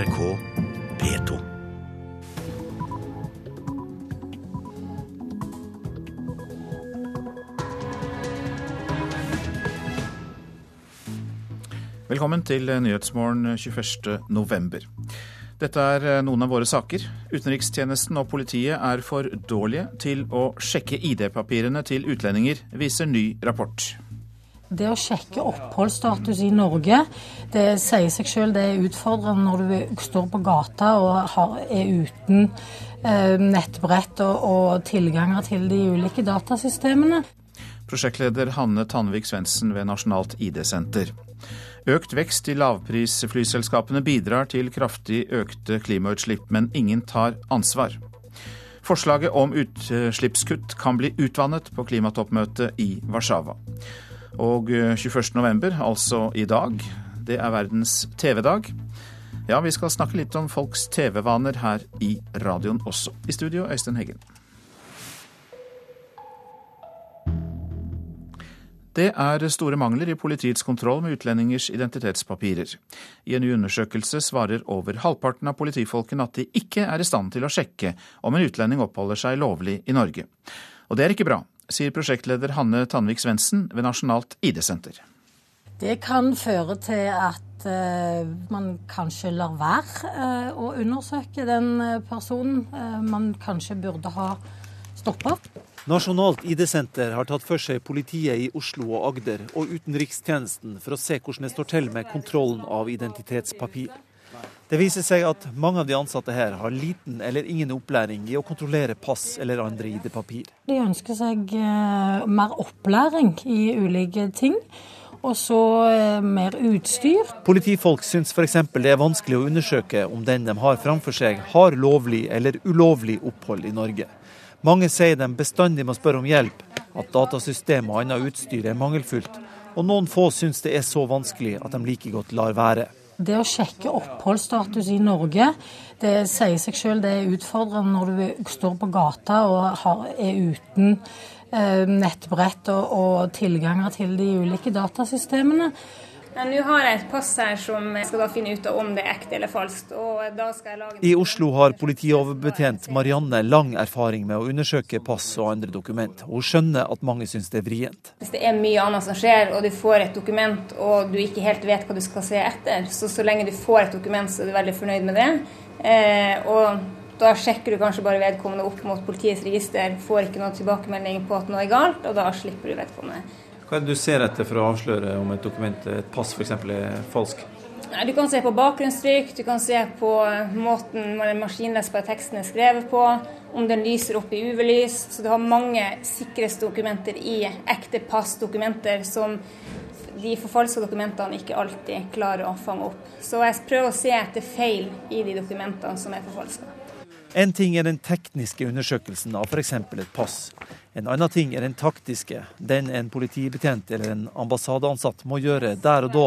NRK P2. Velkommen til Nyhetsmorgen 21. november. Dette er eh, noen av våre saker. Utenrikstjenesten og politiet er for dårlige til å sjekke ID-papirene til utlendinger, viser ny rapport. Det å sjekke oppholdsstatus i Norge, det sier seg selv det er utfordrende når du står på gata og er uten eh, nettbrett og, tilganger til de ulike datasystemene. Prosjektleder Hanne Tandvik Svendsen ved Nasjonalt ID-senter. Økt vekst i lavprisflyselskapene bidrar til kraftig økte klimautslipp, men ingen tar ansvar. Forslaget om utslippskutt kan bli utvannet på klimatoppmøtet i Warszawa. Og 21. november, altså i dag, det er verdens TV-dag. Ja, vi skal snakke litt om folks TV-vaner her i radioen også. I studio, Øystein Heggen. Det er store mangler i politiets kontroll med utlendingers identitetspapirer. I en ny undersøkelse svarer over halvparten av politifolkene at de ikke er i stand til å sjekke om en utlending oppholder seg lovlig i Norge. Og det er ikke bra, sier prosjektleder Hanne Tanvik Svendsen ved Nasjonalt ID-senter. Det kan føre til at uh, man kanskje lar være uh, å undersøke den personen uh, man kanskje burde ha stoppa. Nasjonalt ID-senter har tatt for seg politiet i Oslo og Agder og utenrikstjenesten for å se hvordan det står til med kontrollen av identitetspapir. Det viser seg at mange av de ansatte her har liten eller ingen opplæring i å kontrollere pass eller andre ID-papir. De ønsker seg eh, mer opplæring i ulike ting. Og så eh, mer utstyr. Politifolk syns f.eks. det er vanskelig å undersøke om den de har framfor seg, har lovlig eller ulovlig opphold i Norge. Mange sier de bestandig må spørre om hjelp, at datasystem og annet utstyr er mangelfullt, og noen få syns det er så vanskelig at de like godt lar være. Det å sjekke oppholdsstatus i Norge, det sier seg selv det er utfordrende når du står på gata og er uten eh, nettbrett og, og tilganger til de ulike datasystemene. Nå har jeg et pass her som jeg skal da finne ut av om det er ekte eller falskt. I Oslo har politioverbetjent Marianne lang erfaring med å undersøke pass og andre dokument. Hun skjønner at mange syns det er vrient. Hvis det er mye annet som skjer, og du får et dokument og du ikke helt vet hva du skal se etter, så så lenge du får et dokument, så er du veldig fornøyd med det. Eh, og da sjekker du kanskje bare vedkommende opp mot politiets register, får ikke noe tilbakemelding på at noe er galt, og da slipper du vedkommende. Hva er det du ser etter for å avsløre om et dokument, et pass f.eks. er falsk? Du kan se på bakgrunnstrykk, du kan se på måten maskinlesbare teksten er skrevet på, om den lyser opp i UV-lys. Så du har mange sikkerhetsdokumenter i ekte passdokumenter som de forfalska dokumentene ikke alltid klarer å fange opp. Så jeg prøver å se etter feil i de dokumentene som er forfalska. En ting er den tekniske undersøkelsen av f.eks. et pass. En annen ting er den taktiske, den en politibetjent eller en ambassadeansatt må gjøre der og da,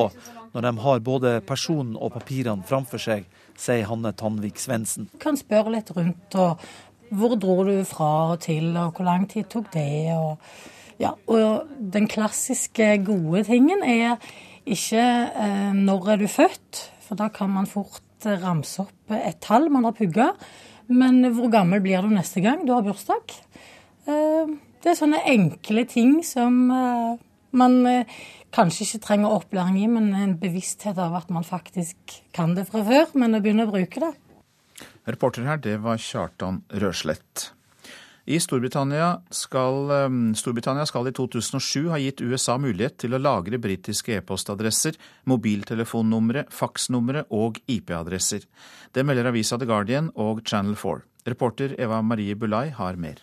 når de har både personen og papirene framfor seg, sier Hanne Tanvik Svendsen. Kan spørre litt rundt, og hvor dro du fra og til, og hvor lang tid tok det? Og, ja, og den klassiske gode tingen er ikke eh, når er du født, for da kan man fort ramse opp et tall man har pugga. Men hvor gammel blir du neste gang du har bursdag? Eh, det er sånne enkle ting som eh, man eh, kanskje ikke trenger opplæring i, men en bevissthet av at man faktisk kan det fra før, men å begynne å bruke det. Reporter her, det var Kjartan Røslett. I Storbritannia skal, Storbritannia skal, i 2007 ha gitt USA mulighet til å lagre britiske e-postadresser, mobiltelefonnumre, faksnumre og IP-adresser. Det melder avisa The Guardian og Channel 4. Reporter Eva Marie Bulai har mer.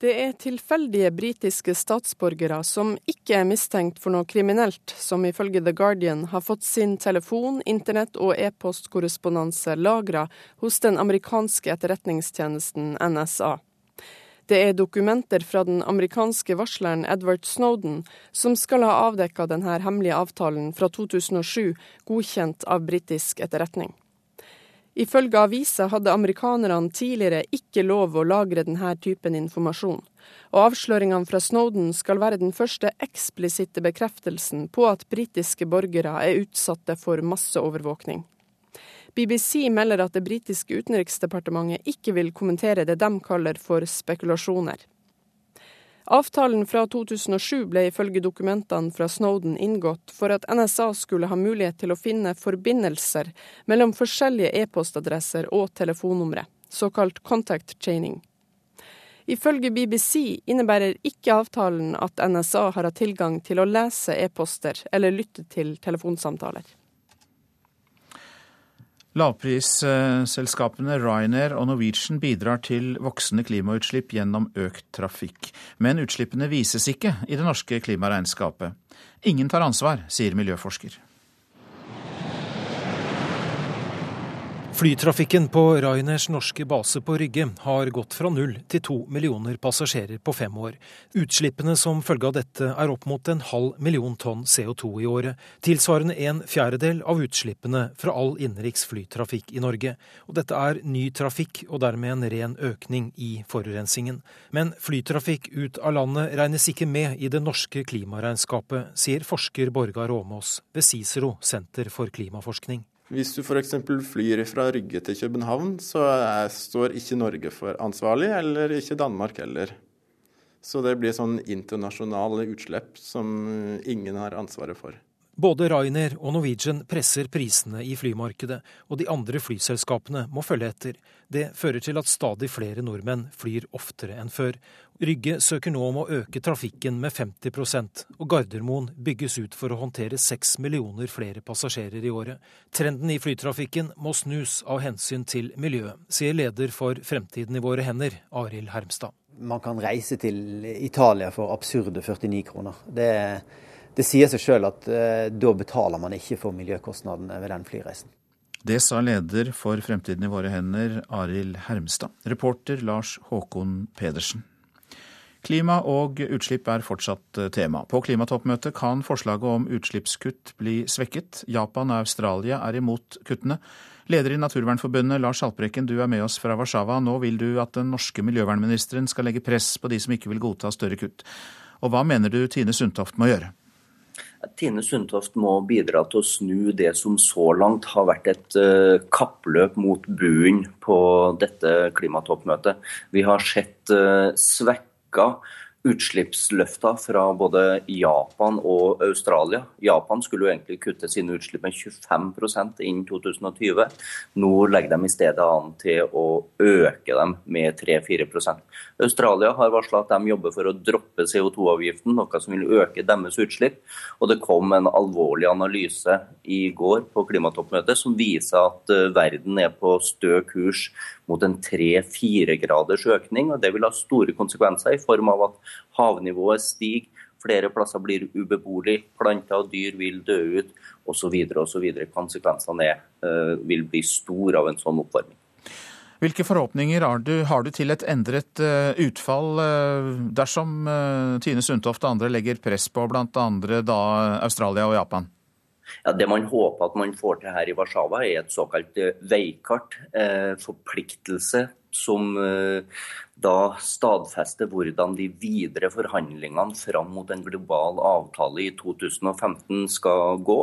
Det er tilfeldige britiske statsborgere som ikke er mistenkt for noe kriminelt, som ifølge The Guardian har fått sin telefon, internett og e-postkorrespondanse lagra hos den amerikanske etterretningstjenesten NSA. Det er dokumenter fra den amerikanske varsleren Edward Snowden som skal ha avdekka denne hemmelige avtalen fra 2007, godkjent av britisk etterretning. Ifølge avisa hadde amerikanerne tidligere ikke lov å lagre denne typen informasjon, og avsløringene fra Snowden skal være den første eksplisitte bekreftelsen på at britiske borgere er utsatte for masseovervåkning. BBC melder at det britiske utenriksdepartementet ikke vil kommentere det de kaller for spekulasjoner. Avtalen fra 2007 ble ifølge dokumentene fra Snowden inngått for at NSA skulle ha mulighet til å finne forbindelser mellom forskjellige e-postadresser og telefonnumre, såkalt contact chaining. Ifølge BBC innebærer ikke avtalen at NSA har hatt tilgang til å lese e-poster eller lytte til telefonsamtaler. Lavprisselskapene Ryanair og Norwegian bidrar til voksende klimautslipp gjennom økt trafikk. Men utslippene vises ikke i det norske klimaregnskapet. Ingen tar ansvar, sier miljøforsker. Flytrafikken på Rainers norske base på Rygge har gått fra null til to millioner passasjerer på fem år. Utslippene som følge av dette er opp mot en halv million tonn CO2 i året, tilsvarende en fjerdedel av utslippene fra all innenriks flytrafikk i Norge. Og dette er ny trafikk og dermed en ren økning i forurensingen. Men flytrafikk ut av landet regnes ikke med i det norske klimaregnskapet, sier forsker Borgar Åmås ved Cicero senter for klimaforskning. Hvis du f.eks. flyr fra Rygge til København, så er, står ikke Norge for ansvarlig, eller ikke Danmark heller. Så det blir sånn internasjonale utslipp som ingen har ansvaret for. Både Rainer og Norwegian presser prisene i flymarkedet, og de andre flyselskapene må følge etter. Det fører til at stadig flere nordmenn flyr oftere enn før, Rygge søker nå om å øke trafikken med 50% og Gardermoen bygges ut for å håndtere 6 millioner flere passasjerer i året. Trenden i flytrafikken må snus av hensyn til miljøet, sier leder for Fremtiden i våre hender, Arild Hermstad. Man kan reise til Italia for absurde 49 kroner. Det, det sier seg sjøl at eh, da betaler man ikke for miljøkostnadene ved den flyreisen. Det sa leder for Fremtiden i våre hender, Arild Hermstad. Reporter Lars Håkon Pedersen. Klima og utslipp er fortsatt eh, tema. På klimatoppmøtet kan forslaget om utslippskutt bli svekket. Japan og Australia er imot kuttene. Leder i Naturvernforbundet, Lars Haltbrekken, du er med oss fra Warszawa. Nå vil du at den norske miljøvernministeren skal legge press på de som ikke vil godta større kutt. Og hva mener du Tine Sundtoft må gjøre? Tine Sundtoft må bidra til å snu det som så langt har vært et uh, kappløp mot buen på dette klimatoppmøtet. Vi har sett uh, utslippsløfter fra både Japan og Australia. Japan skulle jo egentlig kutte sine utslipp med 25% innen 2020. Nå legger de i stedet an til å øke dem med 3-4% Australia har varsla at de jobber for å droppe CO2-avgiften, noe som vil øke deres utslipp. Og det kom en alvorlig analyse i går på klimatoppmøtet som viser at eh, verden er på stø kurs mot en 3-4 graders økning. og Det vil ha store konsekvenser i form av at havnivået stiger, flere plasser blir ubeboelig, planter og dyr vil dø ut osv. osv. Konsekvensene er, uh, vil bli store av en sånn oppvarming. Hvilke forhåpninger har du, har du til et endret uh, utfall uh, dersom Tine Sundtoft og andre legger press på bl.a. Australia og Japan? Ja, det man håper at man får til her i Warszawa, er et såkalt eh, veikart. Eh, forpliktelse som eh, da stadfester hvordan de videre forhandlingene fram mot en global avtale i 2015 skal gå.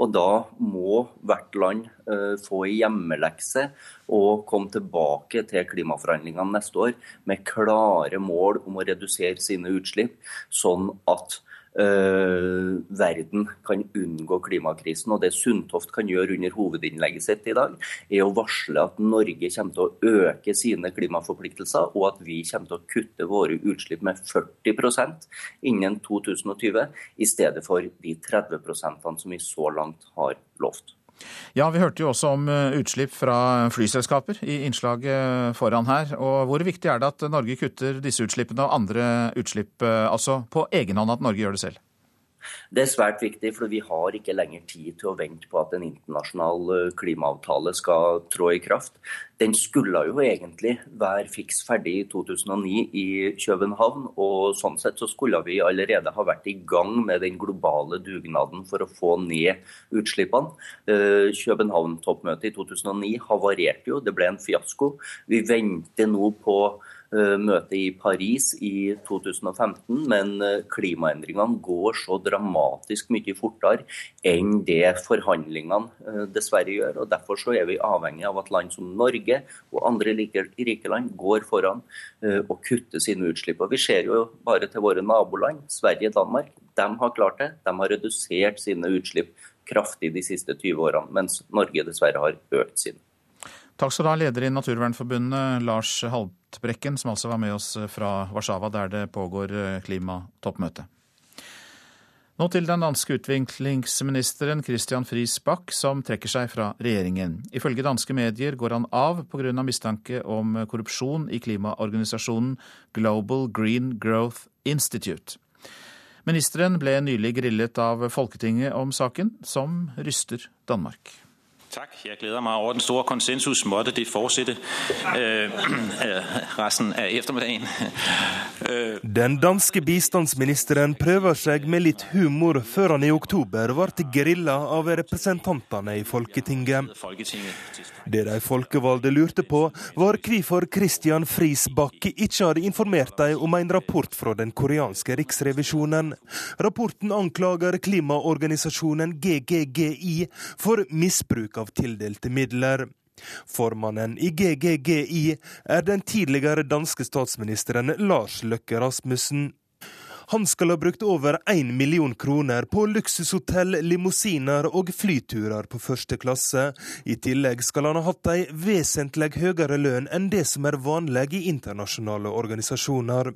Og da må hvert land eh, få en hjemmelekse og komme tilbake til klimaforhandlingene neste år med klare mål om å redusere sine utslipp, sånn at Uh, verden kan unngå klimakrisen. Og Det Sundtoft kan gjøre under hovedinnlegget sitt i dag, er å varsle at Norge kommer til å øke sine klimaforpliktelser, og at vi kommer til å kutte våre utslipp med 40% innen 2020, i stedet for de 30% som vi så langt har lovt. Ja, Vi hørte jo også om eh, utslipp fra flyselskaper i innslaget foran her. og Hvor viktig er det at Norge kutter disse utslippene og andre utslipp, eh, altså på egen hånd at Norge gjør det selv? Det er svært viktig, for vi har ikke lenger tid til å vente på at en internasjonal eh, klimaavtale skal trå i kraft. Den skulle jo egentlig være fiks ferdig i 2009 i København. og Sånn sett så skulle vi allerede ha vært i gang med den globale dugnaden for å få ned utslippene. Eh, København-toppmøtet i 2009 havarerte jo, det ble en fiasko. Vi venter nå på møtet i Paris i 2015, men eh, klimaendringene går så dramatisk mye fortere enn det forhandlingene eh, dessverre gjør. og Derfor så er vi avhengig av at land som Norge og andre rike land går foran og kutter sine utslipp. Og Vi ser jo bare til våre naboland, Sverige og Danmark. De har klart det. De har redusert sine utslipp kraftig de siste 20 årene, mens Norge dessverre har økt sine. Takk skal du ha, leder i Naturvernforbundet, Lars Haltbrekken, som altså var med oss fra Warszawa, der det pågår eh, klimatoppmøte. Nå til den danske utviklingsministeren Christian Friis Bach, som trekker seg fra regjeringen. Ifølge danske medier går han av pga. mistanke om korrupsjon i klimaorganisasjonen Global Green Growth Institute. Ministeren ble nylig grillet av Folketinget om saken, som ryster Danmark. Tak. Jeg gleder meg over den store konsensus. Måtte det fortsette øh, resten av ettermiddagen. Øh. Den danske bistandsministeren prøver seg med litt humor før han i oktober ble grilla av representantene i Folketinget. Det de folkevalgte lurte på, var hvorfor Christian Friis Bakke ikke hadde informert dem om en rapport fra den koreanske riksrevisjonen. Rapporten anklager klimaorganisasjonen GGGI for misbruk av av tildelte midler. Formannen i GGGI er den tidligere danske statsministeren Lars Løkke Rasmussen. Han skal ha brukt over én million kroner på luksushotell, limousiner og flyturer på første klasse. I tillegg skal han ha hatt ei vesentlig høyere lønn enn det som er vanlig i internasjonale organisasjoner.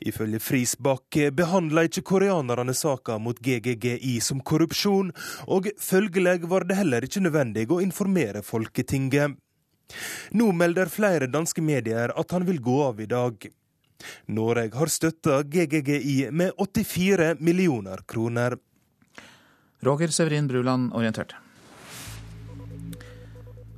Ifølge Frisbakk behandla ikke koreanerne saka mot GGGI som korrupsjon, og følgelig var det heller ikke nødvendig å informere Folketinget. Nå melder flere danske medier at han vil gå av i dag. Norge har støtta GGGI med 84 millioner kroner. Roger Severin Bruland orienterte.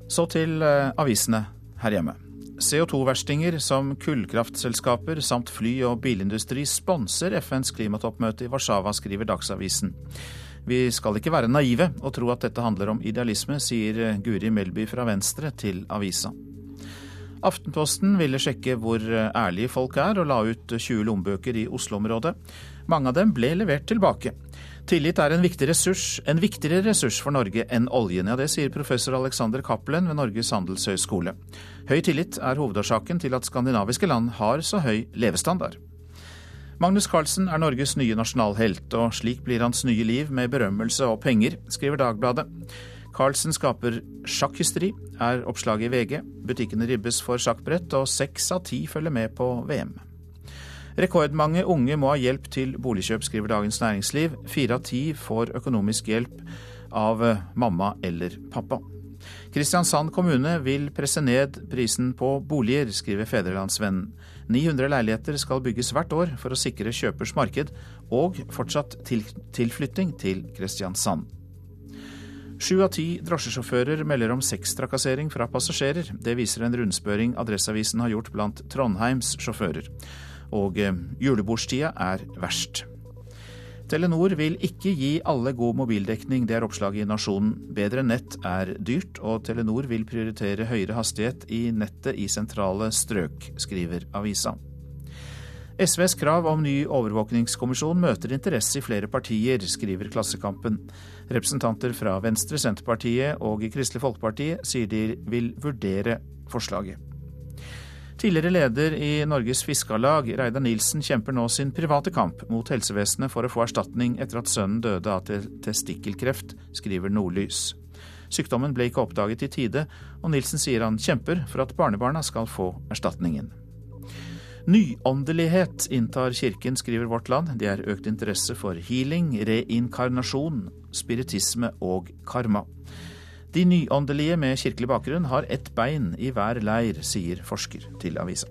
Så til eh, avisene her hjemme. CO2-verstinger som kullkraftselskaper samt fly- og bilindustri sponser FNs klimatoppmøte i Warszawa, skriver Dagsavisen. Vi skal ikke være naive og tro at dette handler om idealisme, sier Guri Melby fra Venstre til avisa. Aftenposten ville sjekke hvor ærlige folk er, og la ut 20 lommebøker i Oslo-området. Mange av dem ble levert tilbake. Tillit er en viktig ressurs, en viktigere ressurs for Norge enn oljen. Ja, det sier professor Alexander Cappelen ved Norges handelshøyskole. Høy tillit er hovedårsaken til at skandinaviske land har så høy levestandard. Magnus Carlsen er Norges nye nasjonalhelt, og slik blir hans nye liv med berømmelse og penger, skriver Dagbladet. Carlsen skaper sjakkhysteri, er oppslaget i VG. Butikkene ribbes for sjakkbrett, og seks av ti følger med på VM. Rekordmange unge må ha hjelp til boligkjøp, skriver Dagens Næringsliv. Fire av ti får økonomisk hjelp av eh, mamma eller pappa. Kristiansand kommune vil presse ned prisen på boliger, skriver Fedrelandsvennen. 900 leiligheter skal bygges hvert år for å sikre kjøpers marked og fortsatt tilflytting til Kristiansand. Sju av ti drosjesjåfører melder om sextrakassering fra passasjerer. Det viser en rundspørring Adresseavisen har gjort blant Trondheims sjåfører og eh, julebordstida er verst. Telenor vil ikke gi alle god mobildekning, det er oppslaget i Nasjonen. Bedre nett er dyrt, og Telenor vil prioritere høyere hastighet i nettet i sentrale strøk, skriver avisa. SVs krav om ny overvåkningskommisjon møter interesse i flere partier, skriver Klassekampen. Representanter fra Venstre, Senterpartiet og Kristelig Folkeparti sier de vil vurdere forslaget. Tidligere leder i Norges Fiskarlag, Reidar Nilsen, kjemper nå sin private kamp mot helsevesenet for å få erstatning etter at sønnen døde av testikkelkreft, skriver Nordlys. Sykdommen ble ikke oppdaget i tide, og Nilsen sier han kjemper for at barnebarna skal få erstatningen. Nyåndelighet inntar kirken, skriver Vårt Land. Det er økt interesse for healing, reinkarnasjon, spiritisme og karma. De nyåndelige med kirkelig bakgrunn har ett bein i hver leir, sier forsker til avisa.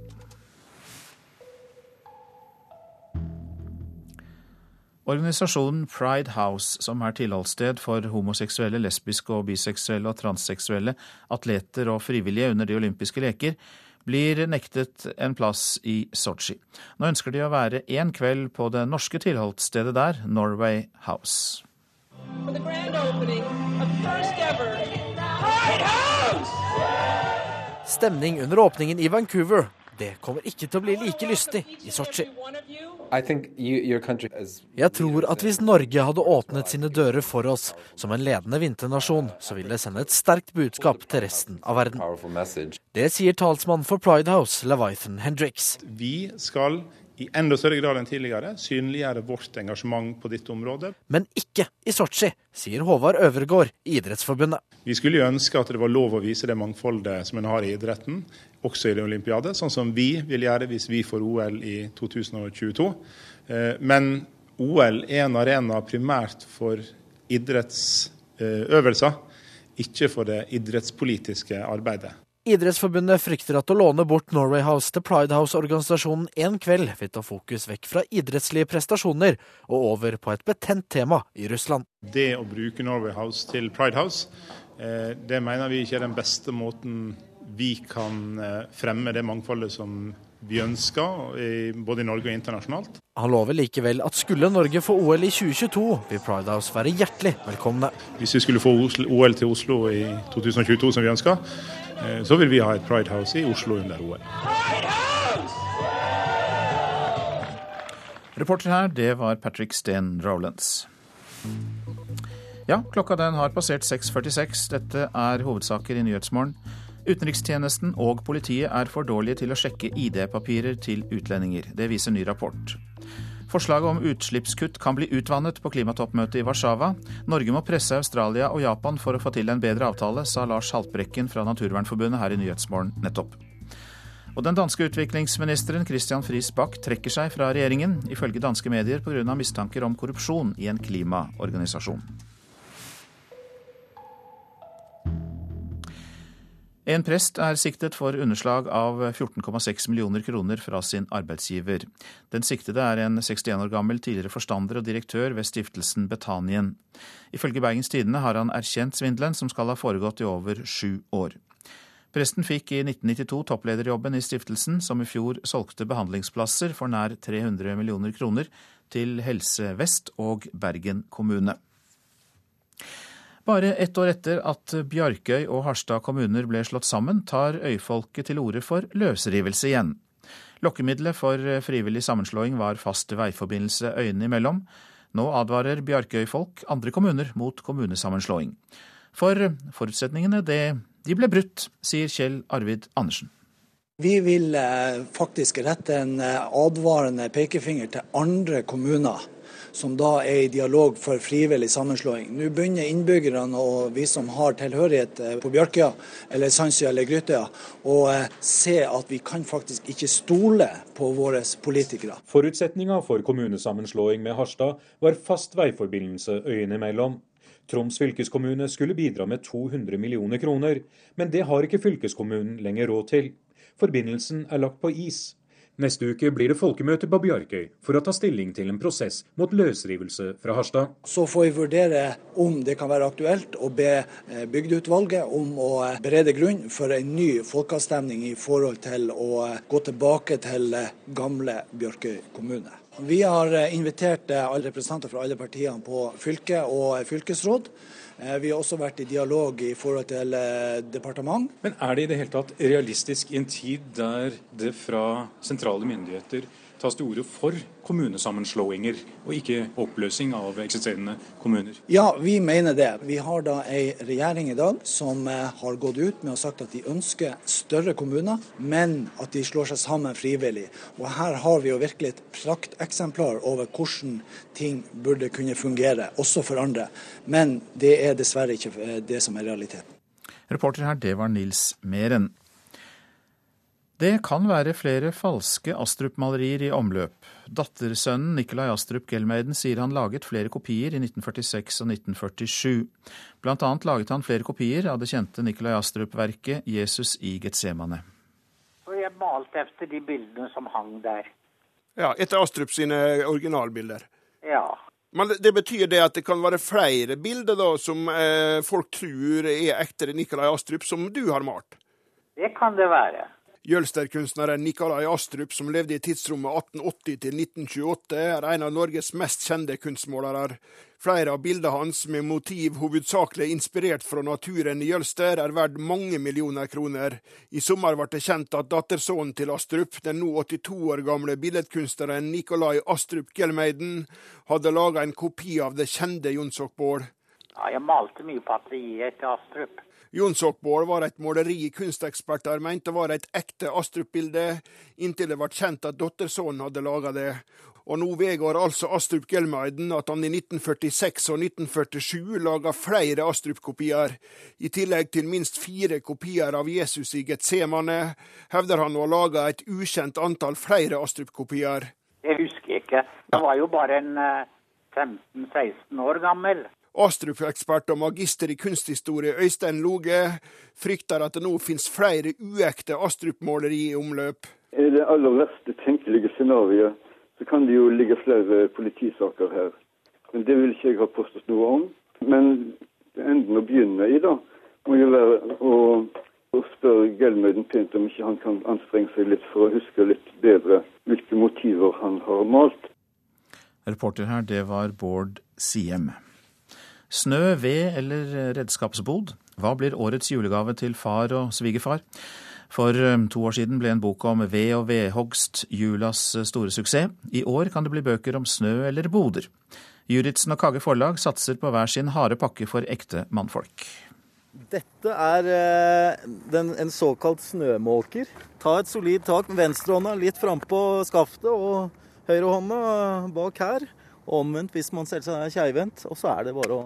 Organisasjonen Pride House, som er tilholdssted for homoseksuelle, lesbiske og biseksuelle og transseksuelle atleter og frivillige under de olympiske leker, blir nektet en plass i Sotsji. Nå ønsker de å være én kveld på det norske tilholdsstedet der, Norway House. Stemning under åpningen i Vancouver. Det kommer ikke til å bli like lystig i Sotsji. Jeg tror at hvis Norge hadde åpnet sine dører for oss som en ledende vinternasjon, så ville det sende et sterkt budskap til resten av verden. Det sier talsmann for Pride House, Leviathan Hendricks. Vi skal i enda større grad enn tidligere synliggjøre vårt engasjement på dette området. Men ikke i Sotsji, sier Håvard Øvergård i Idrettsforbundet. Vi skulle jo ønske at det var lov å vise det mangfoldet som en har i idretten, også i det olympiade, sånn som vi vil gjøre hvis vi får OL i 2022. Eh, men OL er en arena primært for idrettsøvelser, ikke for det idrettspolitiske arbeidet. Idrettsforbundet frykter at å låne bort Norway House til Pride House-organisasjonen en kveld vil ta fokus vekk fra idrettslige prestasjoner og over på et betent tema i Russland. Det å bruke Norway House til Pride House, eh, det mener vi ikke er den beste måten vi kan eh, fremme det mangfoldet som vi ønsker, både i Norge og internasjonalt. Han lover likevel at skulle Norge få OL i 2022, vil Pride House være hjertelig velkomne. Hvis vi skulle få OL til Oslo i 2022 som vi ønsker, Eh, så vil vi ha et Pride House i Oslo under OL. Reporter her, det var Patrick Steen Rowlands. Ja, klokka den har passert 6.46. Dette er hovedsaker i Nyhetsmorgen. Utenrikstjenesten og politiet er for dårlige til å sjekke ID-papirer til utlendinger. Det viser ny rapport. Forslaget om utslippskutt kan bli utvannet på klimatoppmøtet i Warszawa. Norge må presse Australia og Japan for å få til en bedre avtale, sa Lars Haltbrekken fra Naturvernforbundet her i Nyhetsmorgen nettopp. Og den danske utviklingsministeren Christian Friis Bach trekker seg fra regjeringen, ifølge danske medier pga. mistanker om korrupsjon i en klimaorganisasjon. En prest er siktet for underslag av 14,6 millioner kroner fra sin arbeidsgiver. Den siktede er en 61 år gammel tidligere forstander og direktør ved stiftelsen Betanien. Ifølge Bergens Tidende har han erkjent svindelen, som skal ha foregått i over sju år. Presten fikk i 1992 topplederjobben i stiftelsen, som i fjor solgte behandlingsplasser for nær 300 millioner kroner til Helse Vest og Bergen kommune. Bare ett år etter at Bjarkøy og Harstad kommuner ble slått sammen, tar øyfolket til orde for løsrivelse igjen. Lokkemiddelet for frivillig sammenslåing var fast veiforbindelse øyene imellom. Nå advarer Bjarkøy-folk andre kommuner mot kommunesammenslåing. For forutsetningene det, de ble brutt, sier Kjell Arvid Andersen. Vi vil eh, faktisk rette en eh, advarende pekefinger til andre kommuner som da er i dialog for frivillig sammenslåing. Nå begynner innbyggerne og vi som har tilhørighet eh, på Bjørkøya, eller Sandsøya eller Grytøya, å eh, se at vi kan faktisk ikke stole på våre politikere. Forutsetninga for kommunesammenslåing med Harstad var fast veiforbindelse øyene imellom. Troms fylkeskommune skulle bidra med 200 millioner kroner, men det har ikke fylkeskommunen lenger råd til. Forbindelsen er lagt på is. Neste uke blir det folkemøte på Bjarkøy for å ta stilling til en prosess mot løsrivelse fra Harstad. Så får vi vurdere om det kan være aktuelt å be eh, bygdeutvalget om å eh, berede grunn for en ny folkeavstemning i forhold til å eh, gå tilbake til gamle Bjørkøy kommune. Vi har invitert alle representanter fra alle partiene på fylke og fylkesråd. Eh, vi har også vært i dialog i forhold til eh, departement. Men er det i det hele tatt realistisk i en tid der det fra sentrale myndigheter tas til orde for kommunesammenslåinger, og ikke oppløsning av eksisterende kommuner? Ja, vi mener det. Vi har da ei regjering i dag som eh, har gått ut med og sagt at de ønsker større kommuner, men at de slår seg sammen frivillig. Og her har vi jo virkelig et prakteksemplar over hvordan ting burde kunne fungere, også for andre. Men det er dessverre ikke eh, det som er realiteten. Reporter her, det var Nils Meren. Det kan være flere falske Astrup-malerier i omløp. Dattersønnen Nikolai Astrup Gelmeiden sier han laget flere kopier i 1946 og 1947. Blant annet laget han flere kopier av det kjente Nikolai Astrup-verket 'Jesus i Getsemane'. Og jeg malte efter de bildene som hang der. Ja, Etter Astrup sine originalbilder? Ja. Men det betyr det at det kan være flere bilder da, som eh, folk tror er ekte Nikolai Astrup, som du har malt? Det kan det være. Jølsterkunstneren Nikolai Astrup, som levde i tidsrommet 1880 til 1928, er en av Norges mest kjente kunstmålere. Flere av bildene hans, med motiv hovedsakelig inspirert fra naturen i Jølster, er verdt mange millioner kroner. I sommer ble det kjent at dattersønnen til Astrup, den nå 82 år gamle billedkunstneren Nikolai Astrup Gelmeiden, hadde laga en kopi av det kjente Jonsokbål. Ja, jeg malte mye på atelieret til Astrup. Jonsokbål var et måleri kunsteksperter mente var et ekte Astrup-bilde, inntil det ble kjent at dattersønnen hadde laga det. Og nå vedgår altså Astrup Gelmeiden at han i 1946 og 1947 laga flere Astrup-kopier. I tillegg til minst fire kopier av Jesus i Getsemane, hevder han å ha laga et ukjent antall flere Astrup-kopier. Det husker jeg ikke. Jeg var jo bare en 15-16 år gammel. Astrup-ekspert og magister i kunsthistorie Øystein Loge frykter at det nå finnes flere uekte Astrup-måleri i omløp. I det aller verste tenkelige scenarioet så kan det jo ligge flere politisaker her. Men Det vil ikke jeg ha påstått noe om. Men enden å begynne i da, må jo være å, å spørre Gelmøyden pent om ikke han kan anstrenge seg litt for å huske litt bedre hvilke motiver han har malt. Reporter her, det var Bård Siem. Snø, ved eller redskapsbod? Hva blir årets julegave til far og svigerfar? For to år siden ble en bok om ved og vedhogst julas store suksess. I år kan det bli bøker om snø eller boder. Juritzen og Kage Forlag satser på hver sin harde pakke for ekte mannfolk. Dette er den, en såkalt snømåker. Ta et solid tak med venstrehånda litt frampå skaftet og høyrehånda bak her. Omvendt hvis man selvsagt er keivhendt, og så er det bare å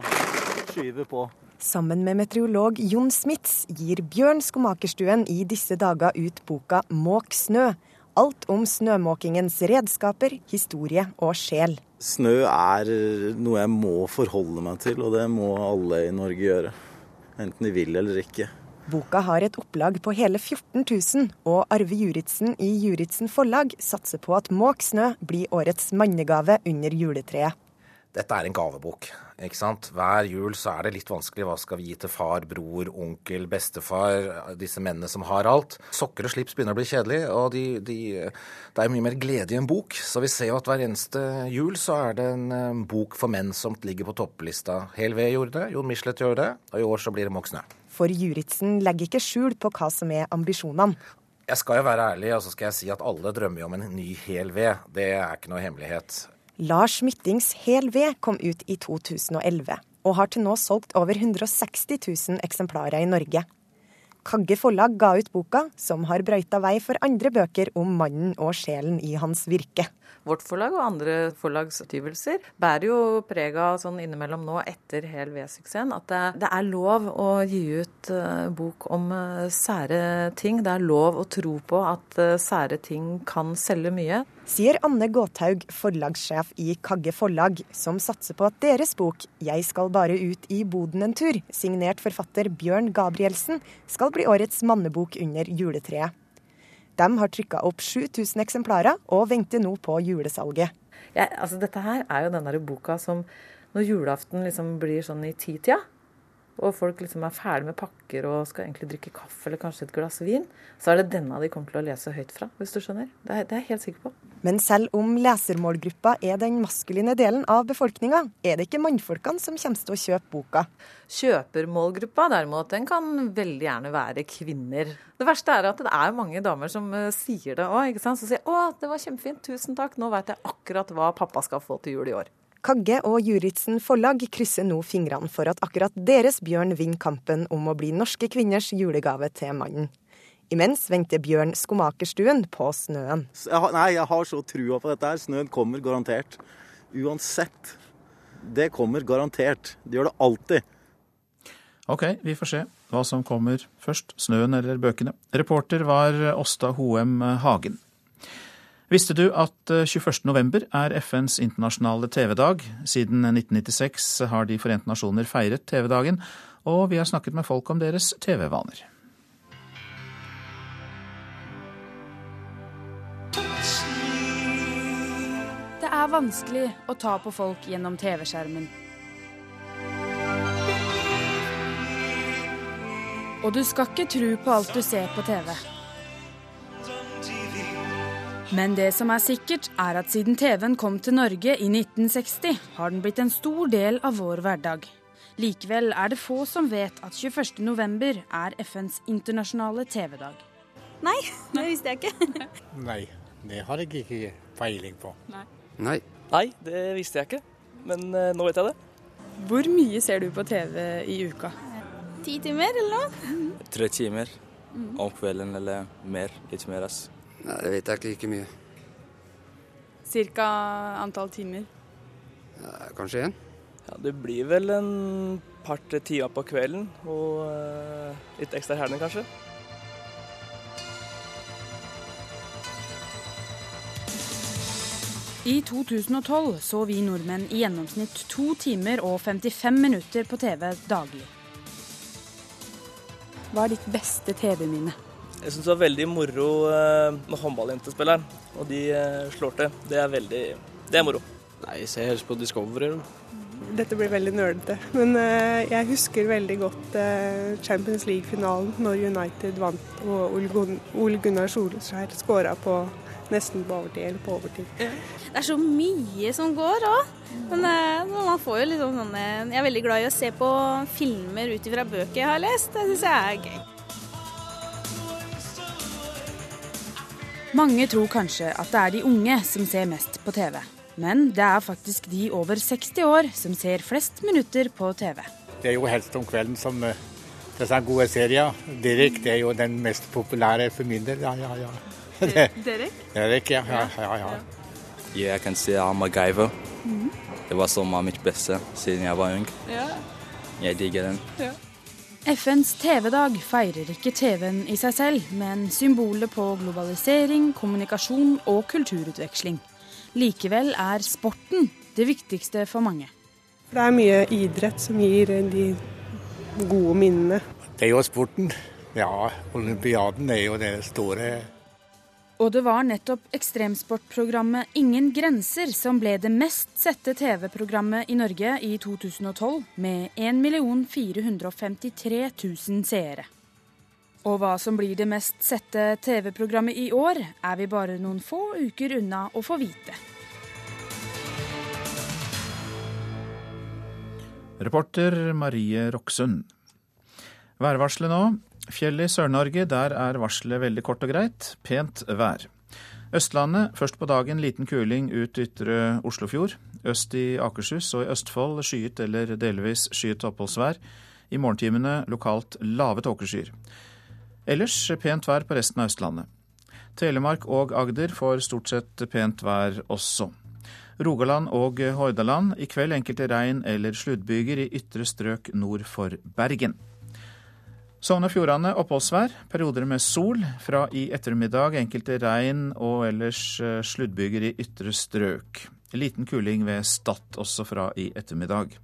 skyve på. Sammen med meteorolog Jon Smits gir Bjørn Skomakerstuen i disse dager ut boka Måk snø. Alt om snømåkingens redskaper, historie og sjel. Snø er noe jeg må forholde meg til, og det må alle i Norge gjøre. Enten de vil eller ikke. Boka har et opplag på hele 14 000, og Arve Juritzen i Juritzen Forlag satser på at Måk snø blir årets mannegave under juletreet. Dette er en gavebok. ikke sant? Hver jul så er det litt vanskelig. Hva skal vi gi til far, bror, onkel, bestefar? Disse mennene som har alt. Sokker og slips begynner å bli kjedelig, og de, de, det er mye mer glede i en bok. Så vi ser jo at hver eneste jul så er det en um, bok for menn som ligger på topplista. Hel Ved gjorde det, Jon Michelet gjør det, og i år så blir det Måk snø. For Juritzen legger ikke skjul på hva som er ambisjonene. Jeg skal jo være ærlig, og så skal jeg si at alle drømmer om en ny hel ved. Det er ikke noe hemmelighet. Lars Myttings Hel ved kom ut i 2011, og har til nå solgt over 160 000 eksemplarer i Norge. Kagge forlag ga ut boka, som har brøyta vei for andre bøker om mannen og sjelen i hans virke. Vårt forlag og andre forlagsutgivelser bærer jo preg av sånn innimellom nå, etter Hel V-suksessen at det, det, er lov å gi ut uh, bok om uh, sære ting. Det er lov å tro på at uh, sære ting kan selge mye. Sier Anne Gåthaug, forlagssjef i Kagge forlag, som satser på at deres bok 'Jeg skal bare ut i boden en tur', signert forfatter Bjørn Gabrielsen, skal bli årets mannebok under juletreet. De har trykka opp 7000 eksemplarer og venter nå på julesalget. Ja, altså dette her er jo den boka som når julaften liksom blir sånn i titida, og folk liksom er ferdig med pakker og skal egentlig drikke kaffe eller kanskje et glass vin, så er det denne de kommer til å lese høyt fra, hvis du skjønner. Det er, det er jeg helt sikker på. Men selv om lesermålgruppa er den maskuline delen av befolkninga, er det ikke mannfolkene som kommer til å kjøpe boka. Kjøpermålgruppa derimot, den kan veldig gjerne være kvinner. Det verste er at det er mange damer som uh, sier det òg, ikke sant. Som sier 'Å, det var kjempefint, tusen takk, nå vet jeg akkurat hva pappa skal få til jul i år'. Kagge og Juritzen forlag krysser nå fingrene for at akkurat deres Bjørn vinner kampen om å bli norske kvinners julegave til mannen. Imens venter Bjørn Skomakerstuen på snøen. Jeg har, nei, jeg har så trua på dette her. Snøen kommer garantert. Uansett. Det kommer garantert. Det gjør det alltid. Ok, vi får se hva som kommer først, snøen eller bøkene. Reporter var Åsta Hoem Hagen. Visste du at 21.11 november er FNs internasjonale TV-dag? Siden 1996 har De forente nasjoner feiret TV-dagen, og vi har snakket med folk om deres TV-vaner. Det er vanskelig å ta på folk gjennom TV-skjermen. Og du skal ikke tro på alt du ser på TV. Men det som er sikkert, er at siden TV-en kom til Norge i 1960, har den blitt en stor del av vår hverdag. Likevel er det få som vet at 21.11 er FNs internasjonale TV-dag. Nei, det visste jeg ikke. Nei, det har jeg ikke peiling på. Nei. Nei. Det visste jeg ikke. Men uh, nå vet jeg det. Hvor mye ser du på TV i uka? Ti timer eller noe? Tre timer om kvelden eller mer. Litt mer, ass. Nei, det vet jeg ikke like mye. Cirka antall timer? Ja, kanskje én. Ja, det blir vel en par-tre timer på kvelden og uh, litt ekstra helgen, kanskje. I 2012 så vi nordmenn i gjennomsnitt to timer og 55 minutter på TV daglig. Hva er ditt beste TV-minne? Jeg syns det var veldig moro eh, med håndballjentespilleren, og de eh, slår til. Det er veldig Det er moro. Nei, jeg ser helst på Discovery. Dette blir veldig nerdete, men uh, jeg husker veldig godt Champions League-finalen når United vant og Ole Gunnar Solskjær skåra på nesten på overtid eller på overtid. Det er så mye som går òg. Men man får jo liksom sånne Jeg er veldig glad i å se på filmer ut ifra bøker jeg har lest. Det syns jeg er gøy. Mange tror kanskje at det er de unge som ser mest på TV. Men det er faktisk de over 60 år som ser flest minutter på TV. Det er jo helst om kvelden som det disse gode serier. Derek det er jo den mest populære for min del. Ja, ja, ja. Derek? Derek, ja. ja, ja, ja. Ja, jeg kan si MacGyver. Mm -hmm. Det var som mitt beste siden jeg var ung. Ja. Jeg digger den. Ja. FNs TV-dag feirer ikke TV-en i seg selv, men symbolet på globalisering, kommunikasjon og kulturutveksling. Likevel er sporten det viktigste for mange. Det er mye idrett som gir de gode minnene. Det er jo sporten. Ja, olympiaden er jo det store og det var nettopp ekstremsportprogrammet Ingen grenser som ble det mest sette TV-programmet i Norge i 2012, med 1 453 000 seere. Og hva som blir det mest sette TV-programmet i år, er vi bare noen få uker unna å få vite. Reporter Marie Roksund. Værvarselet nå. Fjellet i Sør-Norge, der er varselet veldig kort og greit. Pent vær. Østlandet først på dagen liten kuling ut ytre Oslofjord. Øst i Akershus og i Østfold skyet eller delvis skyet oppholdsvær. I morgentimene lokalt lave tåkeskyer. Ellers pent vær på resten av Østlandet. Telemark og Agder får stort sett pent vær også. Rogaland og Hordaland i kveld enkelte regn- eller sluddbyger i ytre strøk nord for Bergen. Sogn og Fjordane oppholdsvær, perioder med sol. Fra i ettermiddag enkelte regn og ellers eh, sluddbyger i ytre strøk. Liten kuling ved Stad også fra i ettermiddag.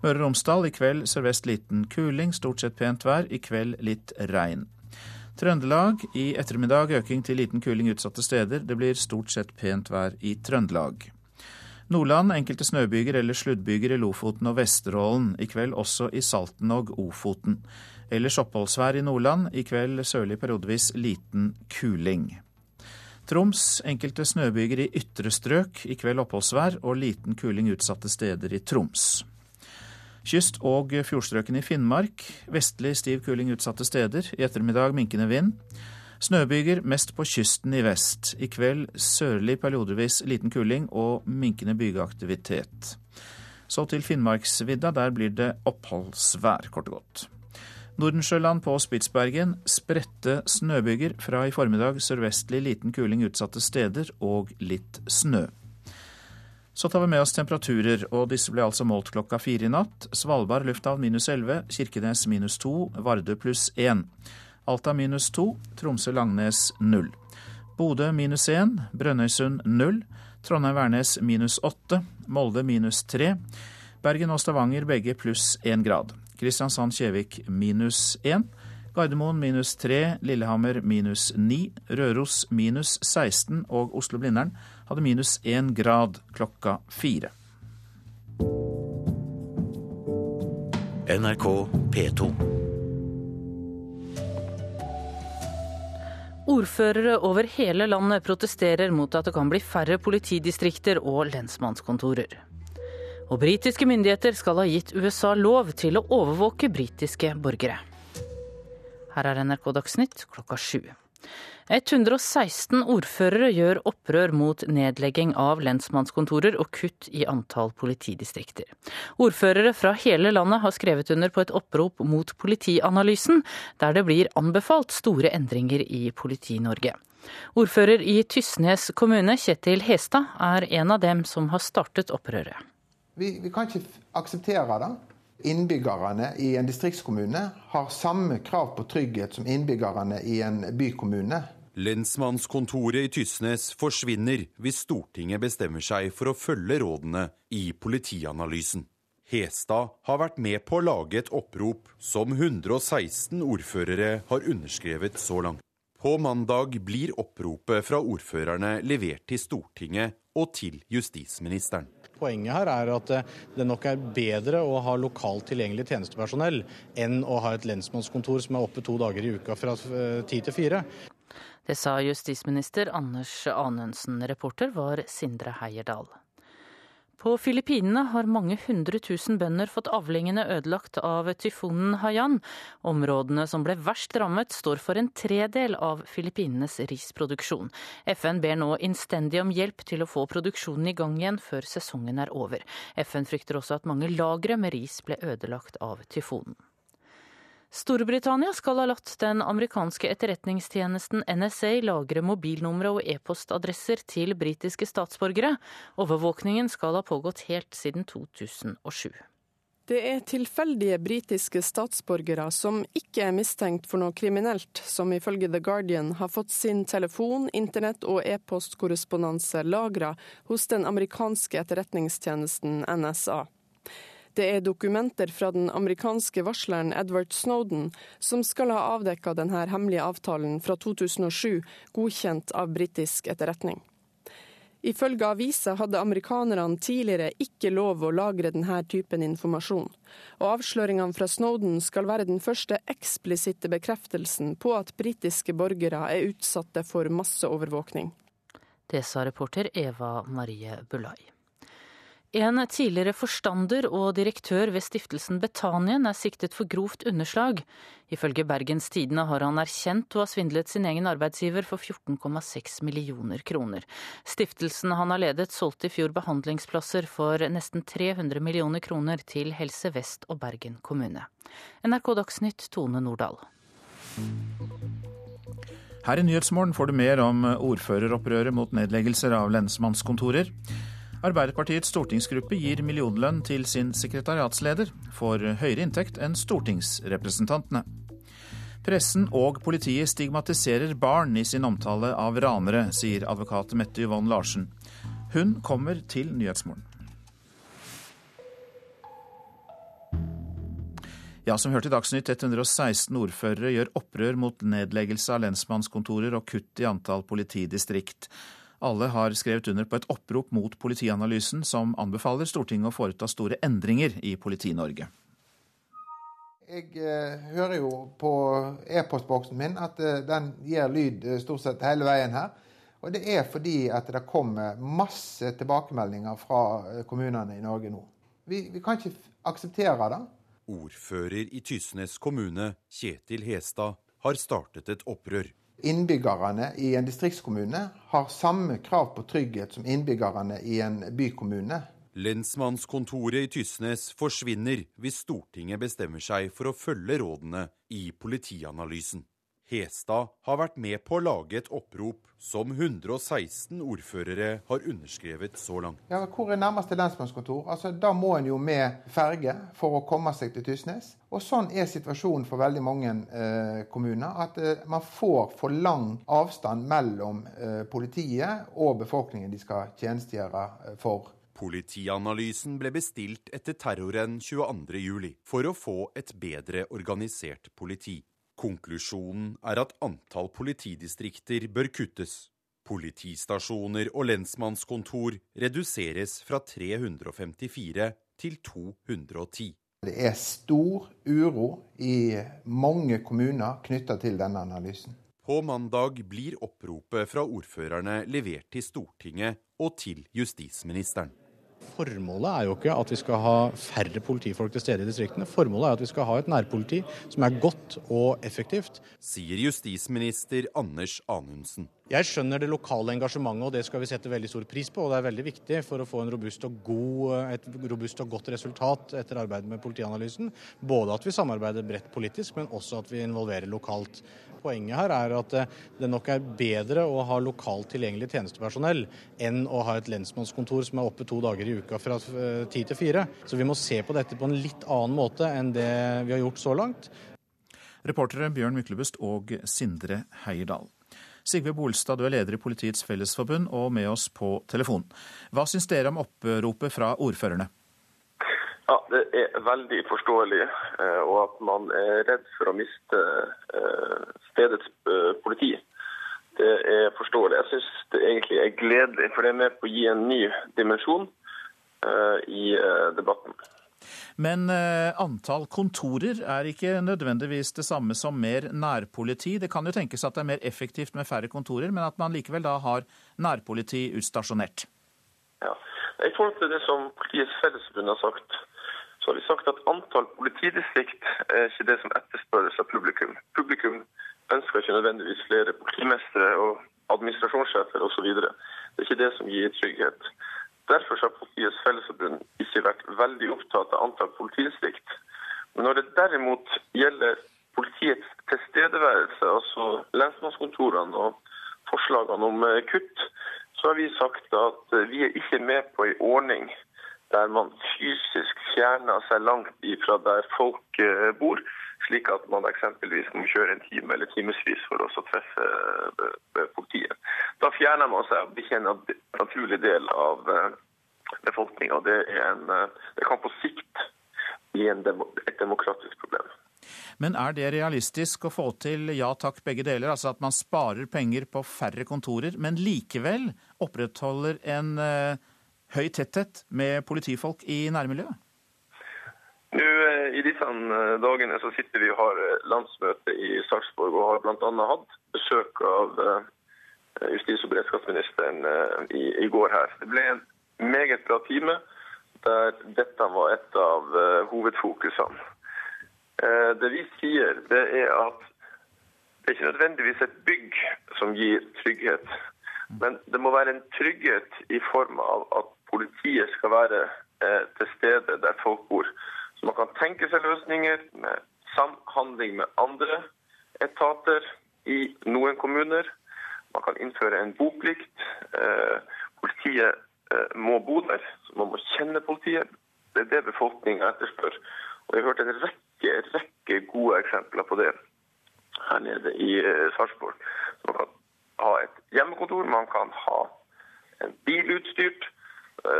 Møre og Romsdal i kveld sørvest liten kuling, stort sett pent vær. I kveld litt regn. Trøndelag i ettermiddag øking til liten kuling utsatte steder. Det blir stort sett pent vær i Trøndelag. Nordland enkelte snøbyger eller sluddbyger i Lofoten og Vesterålen. I kveld også i Salten og Ofoten. Ellers oppholdsvær i Nordland. I kveld sørlig periodevis liten kuling. Troms enkelte snøbyger i ytre strøk. I kveld oppholdsvær og liten kuling utsatte steder i Troms. Kyst- og fjordstrøkene i Finnmark. Vestlig stiv kuling utsatte steder. I ettermiddag minkende vind. Snøbyger mest på kysten i vest. I kveld sørlig periodevis liten kuling og minkende bygeaktivitet. Så til Finnmarksvidda. Der blir det oppholdsvær, kort og godt. Nordensjøland på Spitsbergen spredte snøbyger. Fra i formiddag sørvestlig liten kuling utsatte steder og litt snø. Så tar vi med oss temperaturer, og disse ble altså målt klokka fire i natt. Svalbard lufthavn minus 11, Kirkenes minus 2, Vardø pluss 1. Alta minus 2, Tromsø-Langnes 0. Bodø minus 1, Brønnøysund 0. Trondheim-Værnes minus 8, Molde minus 3. Bergen og Stavanger begge pluss 1 grad. Kristiansand-Kjevik minus 1. Gardermoen minus 3, Lillehammer minus 9, Røros minus 16 og Oslo-Blindern hadde minus 1 grad klokka 4. NRK P2. Ordførere over hele landet protesterer mot at det kan bli færre politidistrikter og lensmannskontorer. Og britiske myndigheter skal ha gitt USA lov til å overvåke britiske borgere. Her er NRK Dagsnytt klokka sju. 116 ordførere gjør opprør mot nedlegging av lensmannskontorer og kutt i antall politidistrikter. Ordførere fra hele landet har skrevet under på et opprop mot Politianalysen, der det blir anbefalt store endringer i Politi-Norge. Ordfører i Tysnes kommune, Kjetil Hestad, er en av dem som har startet opprøret. Vi, vi kan ikke akseptere det. Innbyggerne i en distriktskommune har samme krav på trygghet som innbyggerne i en bykommune. Lensmannskontoret i Tysnes forsvinner hvis Stortinget bestemmer seg for å følge rådene i Politianalysen. Hestad har vært med på å lage et opprop som 116 ordførere har underskrevet så langt. På mandag blir oppropet fra ordførerne levert til Stortinget og til justisministeren. Poenget her er at det nok er bedre å ha lokalt tilgjengelig tjenestepersonell enn å ha et lensmannskontor som er oppe to dager i uka fra ti til fire. Det sa justisminister Anders Anundsen. Reporter var Sindre Heierdal. På Filippinene har mange hundre tusen bønder fått avlingene ødelagt av tyfonen Haiyan. Områdene som ble verst rammet, står for en tredel av Filippinenes risproduksjon. FN ber nå innstendig om hjelp til å få produksjonen i gang igjen før sesongen er over. FN frykter også at mange lagre med ris ble ødelagt av tyfonen. Storbritannia skal ha latt den amerikanske etterretningstjenesten NSA lagre mobilnumre og e-postadresser til britiske statsborgere. Overvåkningen skal ha pågått helt siden 2007. Det er tilfeldige britiske statsborgere som ikke er mistenkt for noe kriminelt, som ifølge The Guardian har fått sin telefon, internett og e-postkorrespondanse lagra hos den amerikanske etterretningstjenesten NSA. Det er dokumenter fra den amerikanske varsleren Edward Snowden som skal ha avdekka denne hemmelige avtalen fra 2007, godkjent av britisk etterretning. Ifølge avisa hadde amerikanerne tidligere ikke lov å lagre denne typen informasjon, og avsløringene fra Snowden skal være den første eksplisitte bekreftelsen på at britiske borgere er utsatte for masseovervåkning. Det sa reporter Eva Marie Bulai. En tidligere forstander og direktør ved stiftelsen Betanien er siktet for grovt underslag. Ifølge Bergens Tidende har han erkjent å ha svindlet sin egen arbeidsgiver for 14,6 millioner kroner. Stiftelsen han har ledet solgte i fjor behandlingsplasser for nesten 300 millioner kroner til Helse Vest og Bergen kommune. NRK Dagsnytt, Tone Nordahl. Her i Nyhetsmorgen får du mer om ordføreropprøret mot nedleggelser av lensmannskontorer. Arbeiderpartiets stortingsgruppe gir millionlønn til sin sekretariatsleder, får høyere inntekt enn stortingsrepresentantene. Pressen og politiet stigmatiserer barn i sin omtale av ranere, sier advokat Mette Yvonne Larsen. Hun kommer til Nyhetsmorgen. Ja, som hørte i Dagsnytt, 116 ordførere gjør opprør mot nedleggelse av lensmannskontorer og kutt i antall politidistrikt. Alle har skrevet under på et opprop mot Politianalysen, som anbefaler Stortinget å foreta store endringer i Politi-Norge. Jeg eh, hører jo på e-postboksen min at eh, den gir lyd eh, stort sett hele veien her. Og det er fordi at det kommer masse tilbakemeldinger fra eh, kommunene i Norge nå. Vi, vi kan ikke akseptere det. Ordfører i Tysnes kommune, Kjetil Hestad, har startet et opprør innbyggerne i en distriktskommune har samme krav på trygghet som innbyggerne i en bykommune. Lensmannskontoret i Tysnes forsvinner hvis Stortinget bestemmer seg for å følge rådene i Politianalysen. Hestad har vært med på å lage et opprop som 116 ordførere har underskrevet så langt. Ja, Hvor er nærmeste lensmannskontor? Altså, Da må en jo med ferge for å komme seg til Tysnes. Og Sånn er situasjonen for veldig mange eh, kommuner. At eh, man får for lang avstand mellom eh, politiet og befolkningen de skal tjenestegjøre eh, for. Politianalysen ble bestilt etter terroren 22.07 for å få et bedre organisert politi. Konklusjonen er at antall politidistrikter bør kuttes. Politistasjoner og lensmannskontor reduseres fra 354 til 210. Det er stor uro i mange kommuner knytta til denne analysen. På mandag blir oppropet fra ordførerne levert til Stortinget og til justisministeren. Formålet er jo ikke at vi skal ha færre politifolk til stede i distriktene. Formålet er at vi skal ha et nærpoliti som er godt og effektivt. Sier justisminister Anders Anundsen. Jeg skjønner det lokale engasjementet, og det skal vi sette veldig stor pris på. og Det er veldig viktig for å få robust god, et robust og godt resultat etter arbeidet med politianalysen. Både at vi samarbeider bredt politisk, men også at vi involverer lokalt. Poenget her er at eh, det nok er bedre å ha lokalt tilgjengelig tjenestepersonell enn å ha et lensmannskontor som er oppe to dager i uka fra eh, ti til fire. Så vi må se på dette på en litt annen måte enn det vi har gjort så langt. Reportere Bjørn Myklebust og Sindre Heierdal. Sigve Bolstad, du er leder i Politiets Fellesforbund og med oss på telefon. Hva syns dere om oppropet fra ordførerne? Ja, Det er veldig forståelig, eh, og at man er redd for å miste eh, stedets eh, politi. Det er forståelig. Jeg syns det egentlig er gledelig, for det er med på å gi en ny dimensjon i debatten. Men eh, antall kontorer er ikke nødvendigvis det samme som mer nærpoliti. Det kan jo tenkes at det er mer effektivt med færre kontorer, men at man likevel da har nærpoliti utstasjonert. Ja. I forhold til det som Politiets Fellesforbund har sagt, så har vi sagt at antall politidistrikt er ikke det som etterspørres av publikum. Publikum ønsker ikke nødvendigvis flere politimestere og administrasjonssjefer osv. Det er ikke det som gir trygghet. Derfor har Politiets Fellesforbund ikke vært veldig opptatt av antall politidistrikt. Men når det derimot gjelder politiets tilstedeværelse, altså lensmannskontorene og forslagene om eh, kutt, så har vi sagt at eh, vi er ikke med på en ordning der man fysisk fjerner seg langt ifra der folk eh, bor, slik at man eksempelvis må kjøre en time eller timevis for å treffe politiet. Da fjerner man seg og blir en naturlig del av befolkninga. Det, det kan på sikt bli en, et demokratisk problem. Men er det realistisk å få til ja takk, begge deler? Altså at man sparer penger på færre kontorer, men likevel opprettholder en høy tetthet med politifolk i nærmiljøet? Nå, eh, I disse eh, dagene så sitter vi og har landsmøte i Sarpsborg og har bl.a. hatt besøk av justis- og beredskapsministeren i, i, går her. Det ble en meget bra time der dette var et av hovedfokusene. Eh, det vi sier, det er at det er ikke nødvendigvis et bygg som gir trygghet. Men det må være en trygghet i form av at politiet skal være eh, til stede der folk bor. Så man kan tenke seg løsninger med samhandling med andre etater i noen kommuner. Man kan innføre en boplikt. Eh, politiet må bo der, så man må kjenne politiet. Det er det befolkninga etterspør. Og Jeg har hørt en rekke rekke, gode eksempler på det her nede i uh, Sarpsborg. Man kan ha et hjemmekontor, man kan ha en bil utstyrt.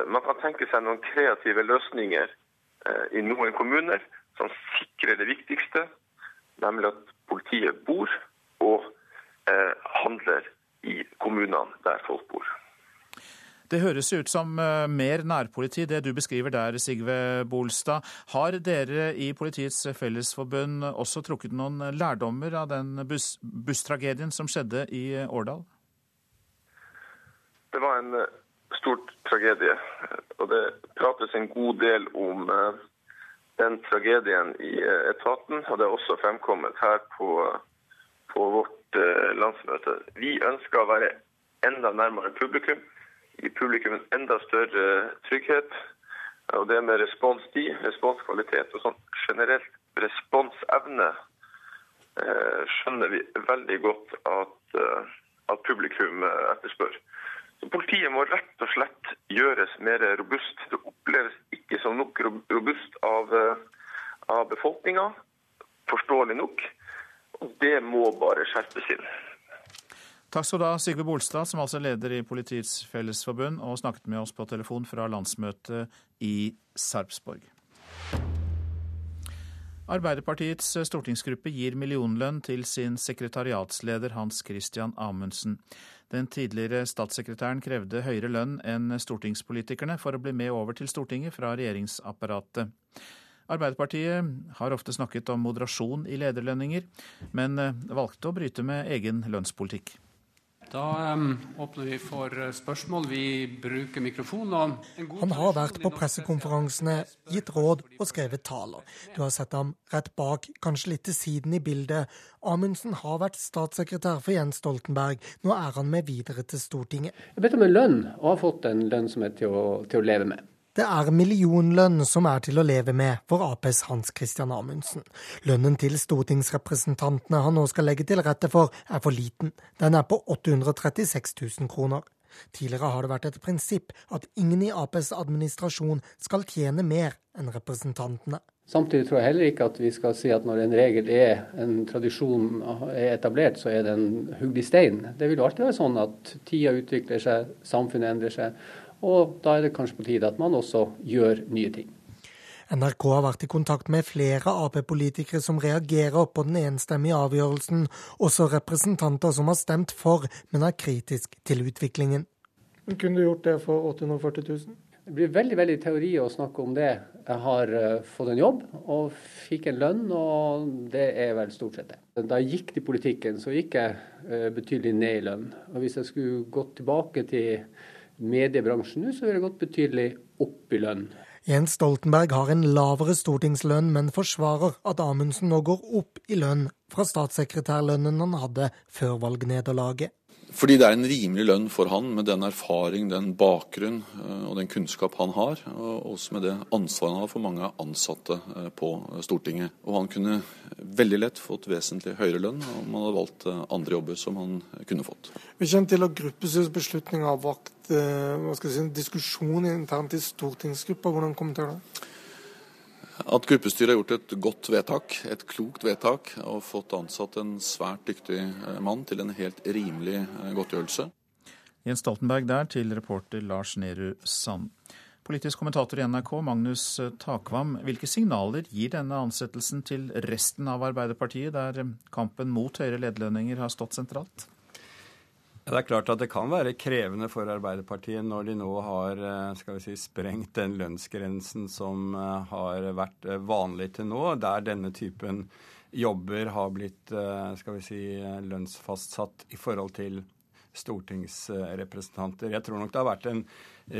Man kan tenke seg noen kreative løsninger i noen kommuner som sikrer det viktigste, nemlig at politiet bor og handler i kommunene der folk bor. Det høres ut som eh, mer nærpoliti, det du beskriver der, Sigve Bolstad. Har dere i Politiets Fellesforbund også trukket noen lærdommer av den buss, busstragedien som skjedde i eh, Årdal? Det var en eh, stor tragedie, og det prates en god del om den tragedien i etaten. Og det er også fremkommet her på, på vårt landsmøte. Vi ønsker å være enda nærmere publikum gi publikum en enda større trygghet. Og det med responstid, responskvalitet og sånn generelt responsevne eh, skjønner vi veldig godt at, eh, at publikum eh, etterspør. Politiet må rett og slett gjøres mer robust. Det oppleves ikke som nok robust av, av befolkninga, forståelig nok. Og det må bare skjerpes inn. Takk skal du ha, Sigve Bolstad, som altså er leder i Politiets Fellesforbund, og snakket med oss på telefon fra landsmøtet i Sarpsborg. Arbeiderpartiets stortingsgruppe gir millionlønn til sin sekretariatsleder Hans Christian Amundsen. Den tidligere statssekretæren krevde høyere lønn enn stortingspolitikerne for å bli med over til Stortinget fra regjeringsapparatet. Arbeiderpartiet har ofte snakket om moderasjon i lederlønninger, men valgte å bryte med egen lønnspolitikk. Da um, åpner vi for eh, spørsmål. Vi bruker mikrofonen. Han har vært på pressekonferansene, gitt råd og skrevet taler. Du har sett ham rett bak, kanskje litt til siden i bildet. Amundsen har vært statssekretær for Jens Stoltenberg. Nå er han med videre til Stortinget. Jeg har bedt om en lønn, og har fått en lønn som er til å, til å leve med. Det er millionlønn som er til å leve med for Aps Hans Christian Amundsen. Lønnen til stortingsrepresentantene han nå skal legge til rette for, er for liten. Den er på 836 000 kroner. Tidligere har det vært et prinsipp at ingen i Aps administrasjon skal tjene mer enn representantene. Samtidig tror jeg heller ikke at vi skal si at når en regel er en tradisjon er etablert, så er den hugd i stein. Det vil alltid være sånn at tida utvikler seg, samfunnet endrer seg. Og da er det kanskje på tide at man også gjør nye ting. NRK har vært i kontakt med flere Ap-politikere som reagerer på den enstemmige avgjørelsen, også representanter som har stemt for, men er kritisk til utviklingen. Men kunne du gjort det for 840 000? Det blir veldig veldig teori å snakke om det. Jeg har uh, fått en jobb og fikk en lønn, og det er vel stort sett det. Da jeg gikk til politikken, så gikk jeg uh, betydelig ned i lønn. Og hvis jeg skulle gått tilbake til mediebransjen nå, så ville det gått betydelig opp i lønn. Jens Stoltenberg har en lavere stortingslønn, men forsvarer at Amundsen nå går opp i lønn fra statssekretærlønnen han hadde før valgnederlaget. Fordi det er en rimelig lønn for han med den erfaring, den bakgrunn eh, og den kunnskap han har, og også med det ansvaret han har for mange ansatte eh, på Stortinget. Og han kunne veldig lett fått vesentlig høyere lønn om han hadde valgt eh, andre jobber som han kunne fått. Vi kjenner til at gruppestyrets beslutning har vakt si, diskusjon internt i stortingsgruppa. Hvordan kommenterer du det? At gruppestyret har gjort et godt vedtak, et klokt vedtak, og fått ansatt en svært dyktig eh, mann til en helt rimelig eh, godtgjørelse. Jens Stoltenberg der til reporter Lars Nehru Sand. Politisk kommentator i NRK, Magnus Takvam. Hvilke signaler gir denne ansettelsen til resten av Arbeiderpartiet, der kampen mot høyere lederlønninger har stått sentralt? Det er klart at det kan være krevende for Arbeiderpartiet når de nå har eh, skal vi si, sprengt den lønnsgrensen som eh, har vært eh, vanlig til nå, der denne typen jobber har blitt skal vi si, lønnsfastsatt i forhold til stortingsrepresentanter. Jeg tror nok det har vært en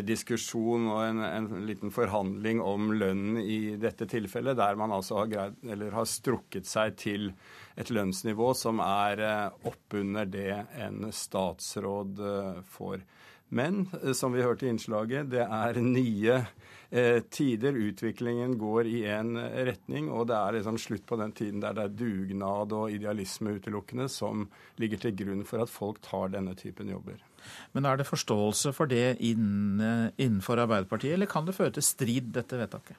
diskusjon og en, en liten forhandling om lønnen i dette tilfellet, der man altså har, greid, har strukket seg til et lønnsnivå som er eh, oppunder det en statsråd eh, får. Men eh, som vi hørte i innslaget, det er nye eh, tider. Utviklingen går i en retning, og det er liksom slutt på den tiden der det er dugnad og idealisme utelukkende som ligger til grunn for at folk tar denne typen jobber. Men er det forståelse for det innenfor Arbeiderpartiet, eller kan det føre til strid, dette vedtaket?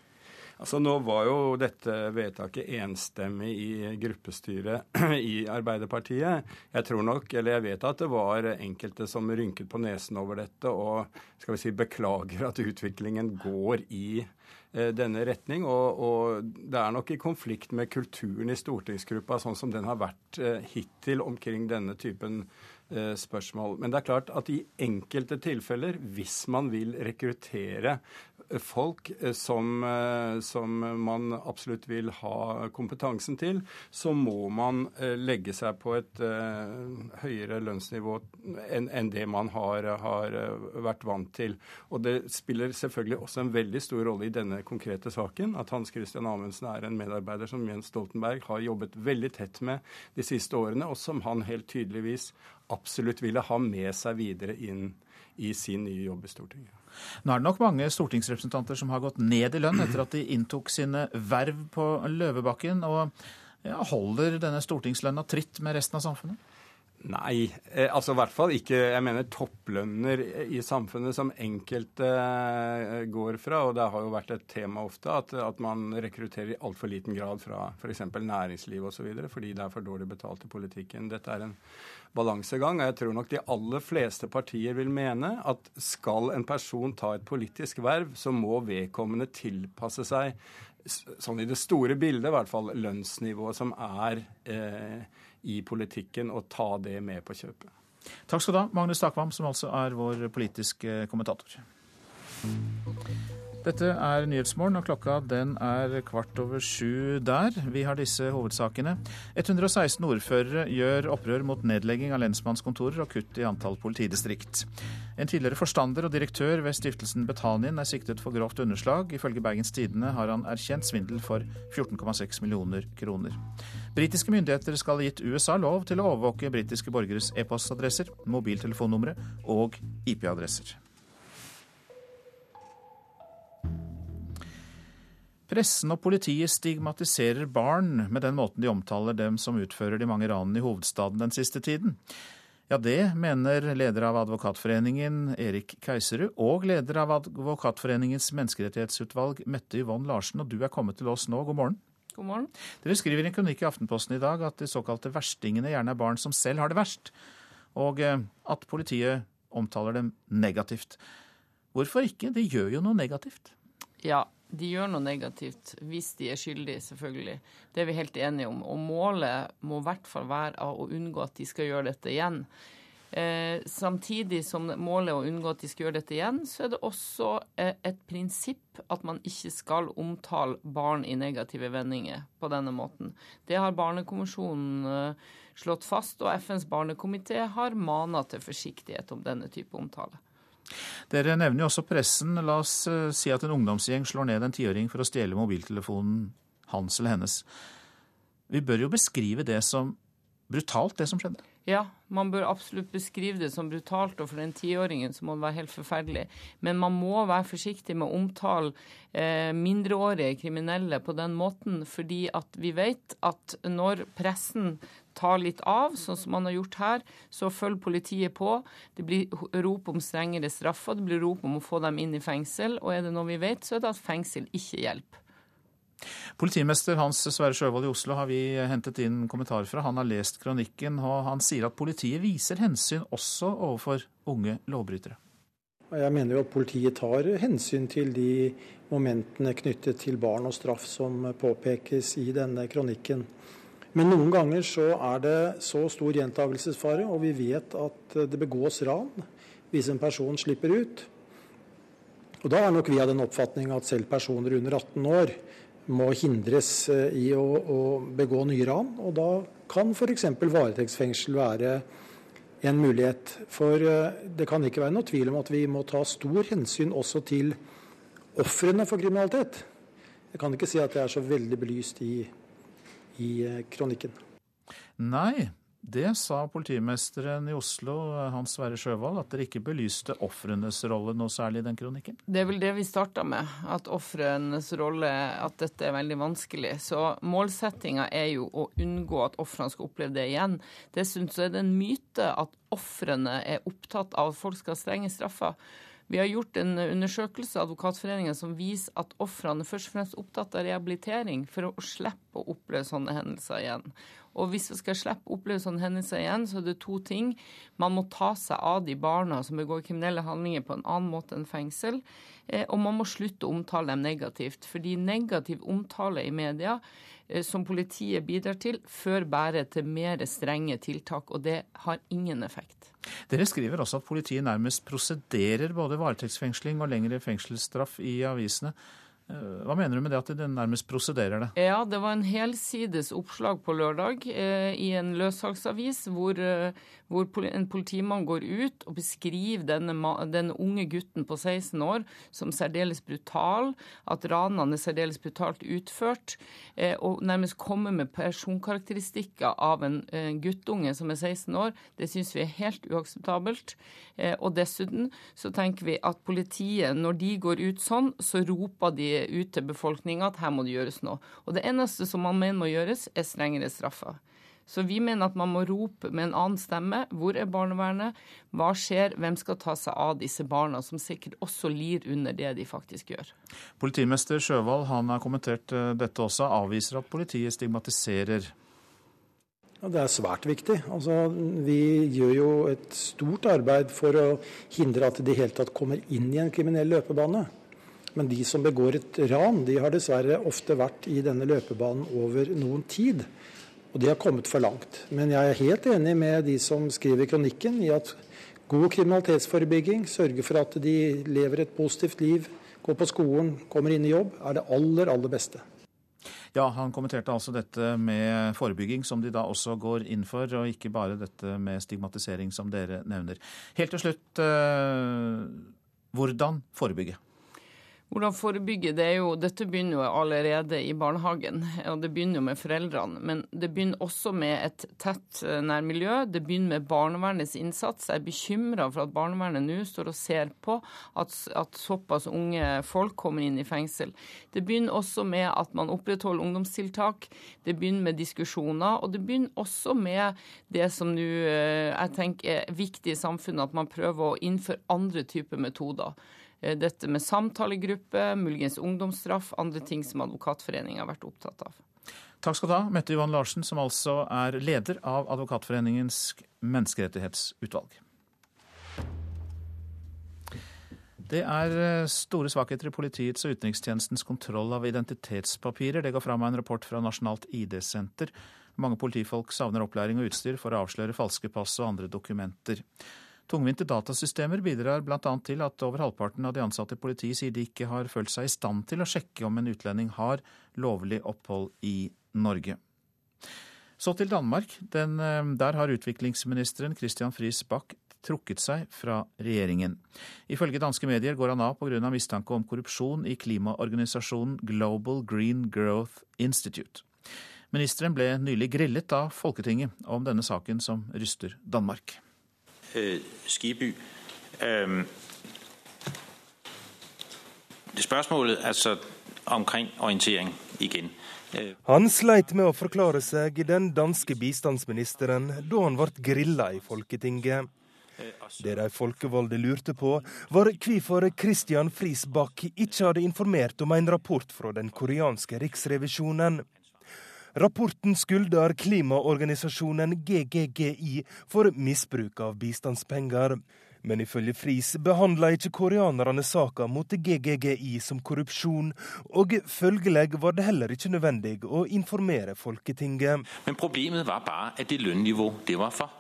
Altså Nå var jo dette vedtaket enstemmig i gruppestyret i Arbeiderpartiet. Jeg tror nok, eller jeg vet at det var enkelte som rynket på nesen over dette og skal vi si beklager at utviklingen går i eh, denne retning. Og, og, det er nok i konflikt med kulturen i stortingsgruppa, sånn som den har vært eh, hittil omkring denne typen spørsmål. Men det er klart at i enkelte tilfeller, hvis man vil rekruttere eh, folk eh, som, som, man absolutt vil ha kompetansen til, så må man legge seg på et høyere lønnsnivå enn det man har, har, vært vant til. Og det spiller selvfølgelig også en veldig stor rolle i denne konkrete saken at Hans Christian Amundsen er en medarbeider som Jens Stoltenberg har jobbet veldig tett med de siste årene, og som han helt tydeligvis absolutt ville ha med seg videre inn i sin nye jobb i Stortinget. Nå er det nok mange stortingsrepresentanter som har gått ned i lønn etter at de inntok sine verv på Løvebakken. og ja, Holder denne stortingslønna tritt med resten av samfunnet? Nei, eh, altså i hvert fall ikke jeg mener topplønner i samfunnet som enkelte eh, går fra. Og det har jo vært et tema ofte at, at man rekrutterer i altfor liten grad fra f.eks. Næringsliv osv. fordi det er for dårlig betalt i politikken. Dette er en balansegang. Og jeg tror nok de aller fleste partier vil mene at skal en person ta et politisk verv, så må vedkommende tilpasse seg sånn i det store bildet, i hvert fall lønnsnivået som er eh, i politikken, og ta det med på kjøpet. Takk skal du ha, Magnus Takvam, som altså er vår politiske kommentator. Dette er Nyhetsmorgen, og klokka den er kvart over sju der. Vi har disse hovedsakene. 116 ordførere gjør opprør mot nedlegging av lensmannskontorer og kutt i antall politidistrikt. En tidligere forstander og direktør ved stiftelsen Betanien er siktet for grovt underslag. Ifølge Bergens Tidende har han erkjent svindel for 14,6 millioner kroner. Britiske myndigheter skal ha gitt USA lov til å overvåke britiske borgeres e-postadresser, mobiltelefonnumre og IP-adresser. Pressen og politiet stigmatiserer barn med den måten de omtaler dem som utfører de mange ranene i hovedstaden den siste tiden. Ja, det mener leder av Advokatforeningen Erik Keiserud og leder av Advokatforeningens menneskerettighetsutvalg Mette Yvonne Larsen, og du er kommet til oss nå. God morgen. God morgen. Dere skriver i en kronikk i Aftenposten i dag at de såkalte verstingene gjerne er barn som selv har det verst, og eh, at politiet omtaler dem negativt. Hvorfor ikke? De gjør jo noe negativt. Ja, de gjør noe negativt hvis de er skyldige, selvfølgelig. Det er vi helt enige om. Og målet må i hvert fall være å unngå at de skal gjøre dette igjen. Eh, samtidig som målet er å unngå at de skal gjøre dette igjen, så er det også eh, et prinsipp at man ikke skal omtale barn i negative vendinger på denne måten. Det har Barnekonvensjonen eh, slått fast, og FNs barnekomité har mana til forsiktighet om denne type omtale. Dere nevner jo også pressen. La oss uh, si at en ungdomsgjeng slår ned en tiåring for å stjele mobiltelefonen hans eller hennes. Vi bør jo beskrive det som brutalt, det som skjedde. Ja, man bør absolutt beskrive det som brutalt, og for den tiåringen så må det være helt forferdelig. Men man må være forsiktig med å omtale eh, mindreårige kriminelle på den måten, fordi at vi vet at når pressen tar litt av, sånn som man har gjort her, så følger politiet på. Det blir rop om strengere straffer, det blir rop om å få dem inn i fengsel. Og er det noe vi vet, så er det at fengsel ikke hjelper. Politimester Hans Sverre Sjøvold i Oslo har vi hentet inn kommentar fra. Han har lest kronikken, og han sier at politiet viser hensyn også overfor unge lovbrytere. Jeg mener jo at politiet tar hensyn til de momentene knyttet til barn og straff som påpekes i denne kronikken. Men noen ganger så er det så stor gjentagelsesfare, og vi vet at det begås ran hvis en person slipper ut. Og Da er nok vi av den oppfatning at selv personer under 18 år må hindres eh, i å, å begå nye ran. Og da kan f.eks. varetektsfengsel være en mulighet. For eh, det kan ikke være noe tvil om at vi må ta stor hensyn også til ofrene for kriminalitet. Jeg kan ikke si at det er så veldig belyst i, i eh, kronikken. Nei, det sa politimesteren i Oslo, Hans Sverre Sjøvold, at dere ikke belyste ofrenes rolle noe særlig i den kronikken? Det er vel det vi starta med, at ofrenes rolle, at dette er veldig vanskelig. Så målsettinga er jo å unngå at ofrene skal oppleve det igjen. Dessuten så er det en myte at ofrene er opptatt av at folk skal ha strenge straffer. Vi har gjort en undersøkelse av Advokatforeningen som viser at ofrene først og fremst er opptatt av rehabilitering for å slippe å oppleve sånne hendelser igjen. Og hvis vi skal slippe å oppleve sånne hendelser igjen, så er det to ting. Man må ta seg av de barna som begår kriminelle handlinger på en annen måte enn fengsel. Eh, og man må slutte å omtale dem negativt. Fordi negativ omtale i media, som politiet bidrar til, før bare til mer strenge tiltak. Og det har ingen effekt. Dere skriver også at politiet nærmest prosederer både varetektsfengsling og lengre fengselsstraff i avisene. Eh, hva mener du med det at de nærmest prosederer det? Ja, Det var en helsides oppslag på lørdag eh, i en løssalgsavis hvor, eh, hvor, en politimann går ut og beskriver denne, denne, unge gutten på 16 år som særdeles brutal, at ranene er særdeles brutalt utført, eh, og nærmest kommer med personkarakteristikker av en en guttunge som er 16 år. Det syns vi er helt uakseptabelt. Eh, og dessuten så tenker vi at politiet, når de går ut sånn, så roper de ut til befolkninga at her må det gjøres noe. Og det eneste som man mener må gjøres, er strengere straffer. Så vi mener at man må rope med en annen stemme. Hvor er barnevernet? Hva skjer? Hvem skal ta seg av disse barna, som sikkert også lir under det de faktisk gjør? Politimester Sjøvald han har kommentert eh, dette også, avviser at politiet stigmatiserer. Ja, det er svært viktig. Altså, vi gjør jo et stort arbeid for å hindre at de i det hele tatt kommer inn i en kriminell løpebane. Men de som begår et ran, de har dessverre ofte vært i denne løpebanen over noen tid. Og de har kommet for langt. Men jeg er helt enig med de som skriver kronikken i at god kriminalitetsforebygging, sørge for at de lever et positivt liv, går på skolen, kommer inn i jobb, er det aller, aller beste. Ja, han kommenterte altså dette med forebygging, som de da også går inn for, og ikke bare dette med stigmatisering, som dere nevner. Helt til slutt, eh, hvordan forebygge? Hvordan forebygge? Det jo, dette begynner jo allerede i barnehagen, og det begynner jo med foreldrene. Men det begynner også med et tett eh, nærmiljø. Det begynner med barnevernets innsats. Jeg er bekymra for at barnevernet nå står og ser på at, at, såpass unge folk kommer inn i fengsel. Det begynner også med at man opprettholder ungdomstiltak. Det begynner med diskusjoner. Og det begynner også med det som nå eh, jeg tenker er viktig i samfunnet, at man prøver å innføre andre typer metoder. Eh, dette med samtalegruppe, muligens ungdomsstraff, andre ting som Advokatforeningen har vært opptatt av. Takk skal du ha, Mette Johan Larsen, som altså er leder av Advokatforeningens menneskerettighetsutvalg. Det er eh, store svakheter i politiets og utenrikstjenestens kontroll av identitetspapirer. Det går fram av en rapport fra Nasjonalt ID-senter. Mange politifolk savner opplæring og utstyr for å avsløre falske pass og andre dokumenter. Tungvinte datasystemer bidrar bl.a. til at over halvparten av de ansatte i politiet sier de ikke har følt seg i stand til å sjekke om en utlending har lovlig opphold i Norge. Så til Danmark. Den, eh, der har utviklingsministeren Christian Friis Bach trukket seg fra regjeringen. Ifølge danske medier går han av pga. mistanke om korrupsjon i klimaorganisasjonen Global Green Growth Institute. Ministeren ble nylig grillet av Folketinget om denne saken som ryster Danmark øh, Skiby. Øh, spørsmålet altså omkring orientering igjen. Øh. Han sleit med å forklare seg, i den danske bistandsministeren, da han ble grilla i Folketinget. Det de folkevalgte lurte på, var hvorfor Christian Friis Bach ikke hadde informert om en rapport fra den koreanske riksrevisjonen. Rapporten skylder klimaorganisasjonen GGGI for misbruk av bistandspenger. Men ifølge Friis behandla ikke koreanerne saka mot GGGI som korrupsjon, og følgelig var det heller ikke nødvendig å informere Folketinget. Men problemet var bare at det lønnivået det var for.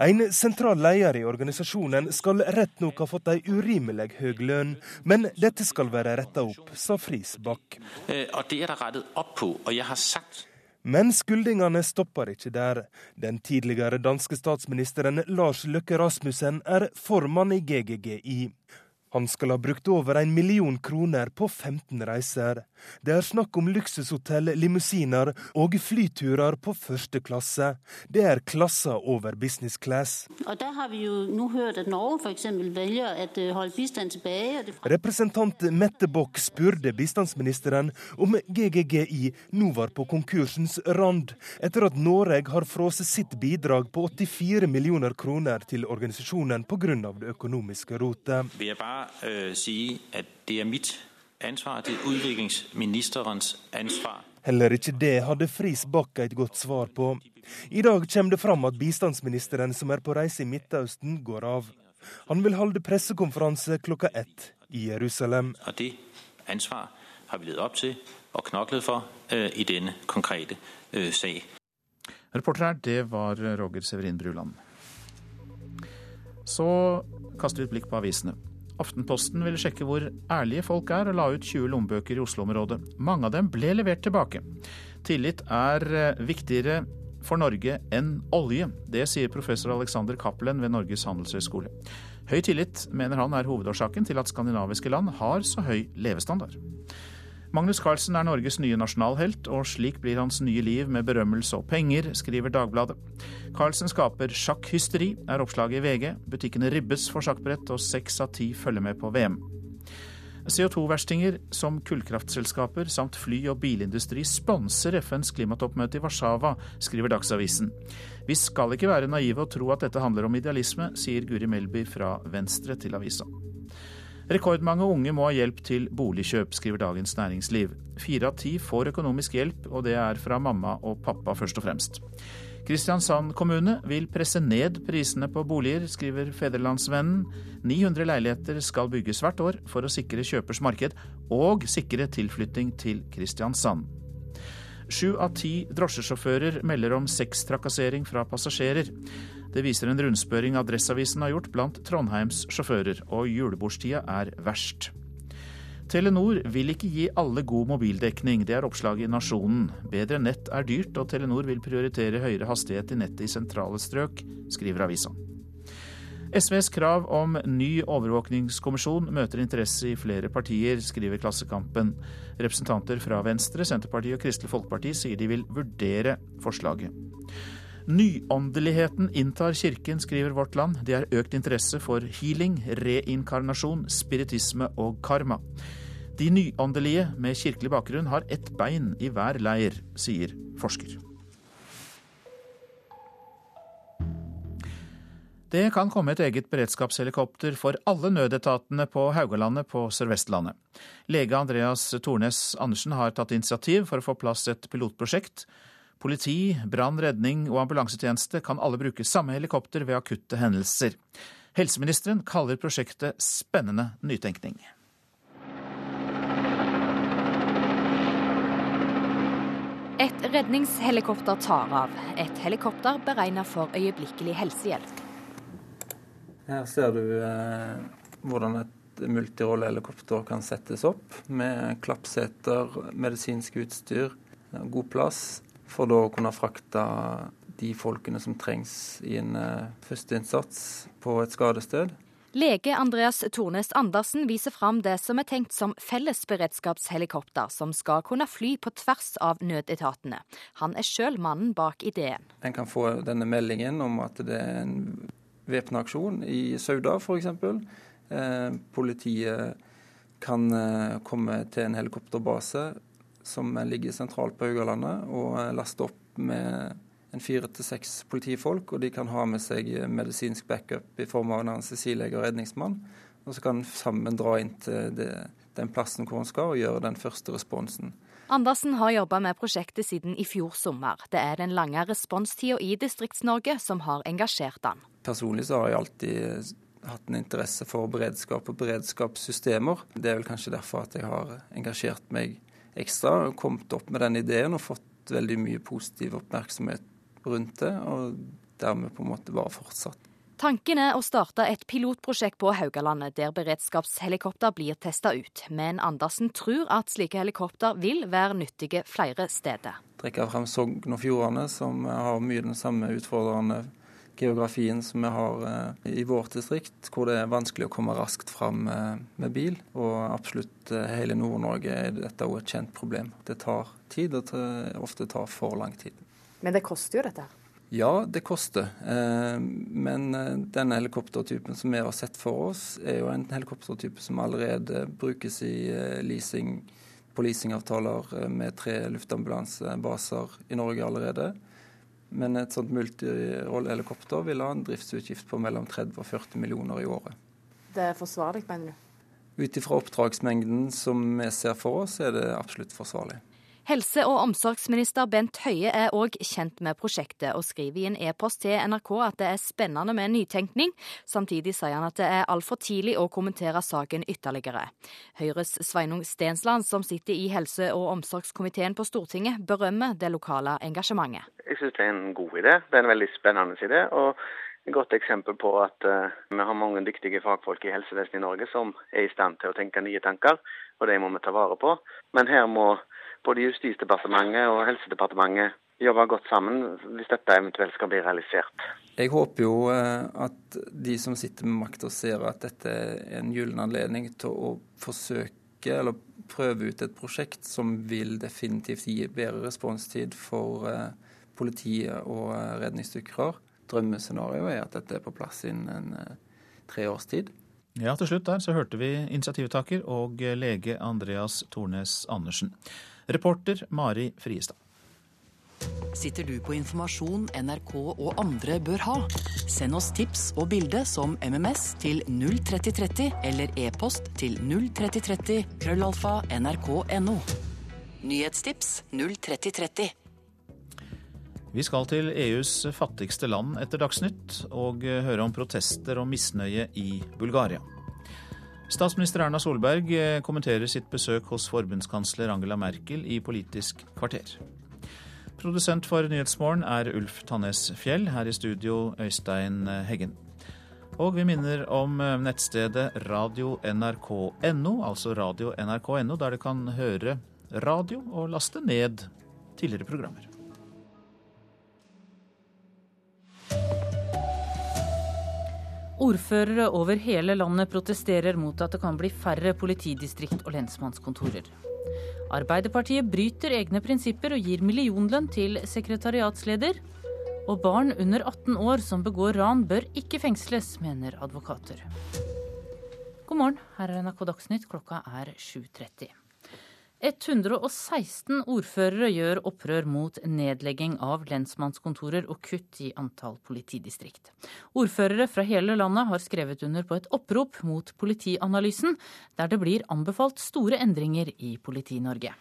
En sentral leder i organisasjonen skal rett nok ha fått ei urimelig høy lønn, men dette skal være retta opp, sa Friis Bach. Eh, og det er det rettet opp på, og jeg har sagt men skyldningene stopper ikke der. Den tidligere danske statsministeren Lars Løkke Rasmussen er formann i GGGI. Han skal ha brukt over en million kroner på 15 reiser. Det er snakk om luksushotell, limousiner og flyturer på første klasse. Det er klasser over business class. Og der har vi jo nå hørt at Norge f.eks. velger å øh, holde bistand tilbake. Representant Mette Bock spurte bistandsministeren om GGGI nå var på konkursens rand, etter at Norge har frosset sitt bidrag på 84 millioner kroner til organisasjonen pga. det økonomiske rotet. Vil jeg bare bare øh, si at det er mitt ansvar. Det er utviklingsministerens ansvar. Heller ikke det hadde Friis Bach et godt svar på. I dag kommer det fram at bistandsministeren som er på reise i Midtøsten, går av. Han vil holde pressekonferanse klokka ett i Jerusalem. Og det ansvar har vi ledet opp til og knoklet for uh, i denne konkrete uh, sag. Reporter her, det var Roger Severin Bruland. Så kaster vi et blikk på avisene. Aftenposten ville sjekke hvor ærlige folk er, og la ut 20 lommebøker i Oslo-området. Mange av dem ble levert tilbake. Tillit er eh, viktigere for Norge enn olje. Det sier professor Alexander Cappelen ved Norges handelshøyskole. Høy tillit mener han er hovedårsaken til at skandinaviske land har så høy levestandard. Magnus Carlsen er Norges nye nasjonalhelt, og slik blir hans nye liv med berømmelse og penger, skriver Dagbladet. Carlsen skaper sjakkhysteri, er oppslaget i VG. Butikkene ribbes for sjakkbrett, og seks av ti følger med på VM. CO2-verstinger som kullkraftselskaper samt fly- og bilindustri sponser FNs klimatoppmøte i Warszawa, skriver Dagsavisen. Vi skal ikke være naive og tro at dette handler om idealisme, sier Guri Melby fra Venstre til avisa. Rekordmange unge må ha hjelp til boligkjøp, skriver Dagens Næringsliv. Fire av ti får økonomisk hjelp, og det er fra mamma og pappa først og fremst. Kristiansand kommune vil presse ned prisene på boliger, skriver Federlandsvennen. 900 leiligheter skal bygges hvert år for å sikre kjøpers marked og sikre tilflytting til Kristiansand. Sju av ti drosjesjåfører melder om sextrakassering fra passasjerer. Det viser en rundspørring Adresseavisen har gjort blant Trondheims sjåfører, og julebordstida er verst. Telenor vil ikke gi alle god mobildekning, det er oppslaget i Nasjonen. Bedre nett er dyrt, og Telenor vil prioritere høyere hastighet i nettet i sentrale strøk, skriver avisa. SVs krav om ny overvåkningskommisjon møter interesse i flere partier, skriver Klassekampen. Representanter fra Venstre, Senterpartiet og Kristelig Folkeparti sier de vil vurdere forslaget. Nyåndeligheten inntar kirken, skriver Vårt Land. Det er økt interesse for healing, reinkarnasjon, spiritisme og karma. De nyåndelige med kirkelig bakgrunn har ett bein i hver leir, sier forsker. Det kan komme et eget beredskapshelikopter for alle nødetatene på Haugalandet på Sør-Vestlandet. Lege Andreas Tornes Andersen har tatt initiativ for å få plass et pilotprosjekt. Politi, brann, redning og ambulansetjeneste kan alle bruke samme helikopter ved akutte hendelser. Helseministeren kaller prosjektet spennende nytenkning. Et redningshelikopter tar av. Et helikopter beregnet for øyeblikkelig helsehjelp. Her ser du eh, hvordan et multirollehelikopter kan settes opp, med klappseter, medisinsk utstyr, god plass, for da å kunne frakte de folkene som trengs i en eh, førsteinnsats på et skadested. Lege Andreas Tornes Andersen viser fram det som er tenkt som fellesberedskapshelikopter, som skal kunne fly på tvers av nødetatene. Han er sjøl mannen bak ideen. En kan få denne meldingen om at det er en væpna aksjon i Sauda f.eks. Eh, politiet kan eh, komme til en helikopterbase som ligger sentralt på Haugalandet, og eh, laste opp med en fire til seks politifolk, og de kan ha med seg medisinsk backup i form av en anestesilege og redningsmann. Og så kan sammen dra inn til det, den plassen hvor en skal, og gjøre den første responsen. Andersen har jobba med prosjektet siden i fjor sommer. Det er den lange responstida i Distrikts-Norge som har engasjert han. Personlig så har jeg alltid hatt en interesse for beredskap og beredskapssystemer. Det er vel kanskje derfor at jeg har engasjert meg ekstra, kommet opp med den ideen og fått veldig mye positiv oppmerksomhet rundt det, og dermed på en måte bare fortsatt. Tanken er å starte et pilotprosjekt på Haugalandet der beredskapshelikopter blir testa ut, men Andersen tror at slike helikopter vil være nyttige flere steder. Trekker frem Sogn og Fjordane, som har mye den samme utfordrende geografien som vi har eh, i vårt distrikt, hvor det er vanskelig å komme raskt fram eh, med bil. Og absolutt eh, hele Nord-Norge er dette også et kjent problem. Det tar tid, og ofte tar for lang tid. Men det koster jo dette? Ja, det koster. Men denne helikoptertypen som vi har sett for oss, er jo en helikoptertype som allerede brukes i leasing, på leasingavtaler med tre luftambulansebaser i Norge allerede. Men et sånt multirollehelikopter vil ha en driftsutgift på mellom 30 og 40 millioner i året. Det er forsvarlig, mener du? Ut ifra oppdragsmengden som vi ser for oss, er det absolutt forsvarlig. Helse- og omsorgsminister Bent Høie er òg kjent med prosjektet, og skriver i en e-post til NRK at det er spennende med nytenkning. Samtidig sier han at det er altfor tidlig å kommentere saken ytterligere. Høyres Sveinung Stensland, som sitter i helse- og omsorgskomiteen på Stortinget, berømmer det lokale engasjementet. Jeg syns det er en god idé. Det er en veldig spennende idé. og et godt eksempel på at uh, vi har mange dyktige fagfolk i helsevesenet i Norge som er i stand til å tenke nye tanker, og det må vi ta vare på. Men her må både Justisdepartementet og Helsedepartementet jobber godt sammen hvis dette eventuelt skal bli realisert. Jeg håper jo eh, at de som sitter med makta ser at dette er en gyllen anledning til å forsøke eller prøve ut et prosjekt som vil definitivt gi bedre responstid for eh, politiet og eh, redningsdykkere. Drømmescenarioet er at dette er på plass innen tre års tid. Ja, til slutt der så hørte vi initiativtaker og lege Andreas Tornes Andersen. Reporter Mari Friestad. Sitter du på informasjon NRK og andre bør ha? Send oss tips og bilde som MMS til 03030 eller e-post til 03030 krøllalfa nrk.no. Nyhetstips 03030. Vi skal til EUs fattigste land etter Dagsnytt, og høre om protester og misnøye i Bulgaria. Statsminister Erna Solberg kommenterer sitt besøk hos forbundskansler Angela Merkel i Politisk kvarter. Produsent for Nyhetsmorgen er Ulf Tannes Fjell, her i studio Øystein Heggen. Og vi minner om nettstedet radio.nrk.no, altså radio.nrk.no, der du kan høre radio og laste ned tidligere programmer. Ordførere over hele landet protesterer mot at det kan bli færre politidistrikt og lensmannskontorer. Arbeiderpartiet bryter egne prinsipper og gir millionlønn til sekretariatsleder. Og barn under 18 år som begår ran, bør ikke fengsles, mener advokater. God morgen, her er NRK Dagsnytt, klokka er 7.30. 116 ordførere gjør opprør mot nedlegging av lensmannskontorer og kutt i antall politidistrikt. Ordførere fra hele landet har skrevet under på et opprop mot Politianalysen, der det blir anbefalt store endringer i Politi-Norge.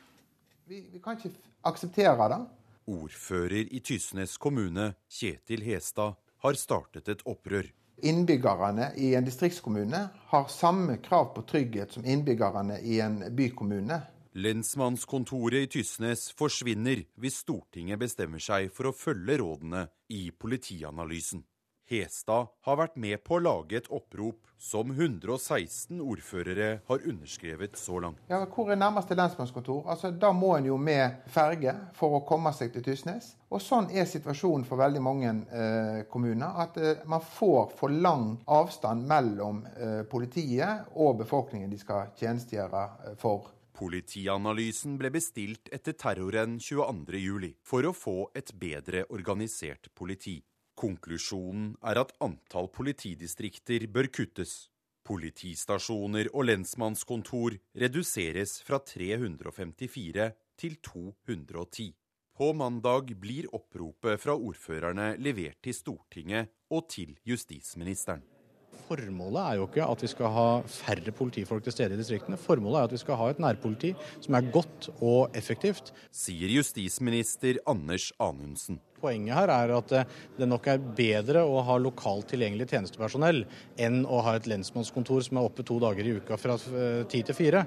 Vi, vi, kan ikke akseptere det. Ordfører i Tysnes kommune, Kjetil Hestad, har startet et opprør. Innbyggerne i en distriktskommune har samme krav på trygghet som innbyggerne i en bykommune. Lensmannskontoret i Tysnes forsvinner hvis Stortinget bestemmer seg for å følge rådene i Politianalysen. Hestad har vært med på å lage et opprop som 116 ordførere har underskrevet så langt. Ja, Hvor er nærmeste lensmannskontor? Altså, Da må en jo med ferge for å komme seg til Tysnes. Og Sånn er situasjonen for veldig mange eh, kommuner. At eh, man får for lang avstand mellom eh, politiet og befolkningen de skal tjenestegjøre eh, for. Politianalysen ble bestilt etter terroren 22.07 for å få et bedre organisert politi. Konklusjonen er at antall politidistrikter bør kuttes. Politistasjoner og lensmannskontor reduseres fra 354 til 210. På mandag blir oppropet fra ordførerne levert til Stortinget og til justisministeren. Formålet er jo ikke at vi skal ha færre politifolk til stede i distriktene. Formålet er at vi skal ha et nærpoliti som er godt og effektivt. Sier justisminister Anders Anundsen. Poenget her er at det nok er bedre å ha lokalt tilgjengelig tjenestepersonell enn å ha et lensmannskontor som er oppe to dager i uka fra ti til fire.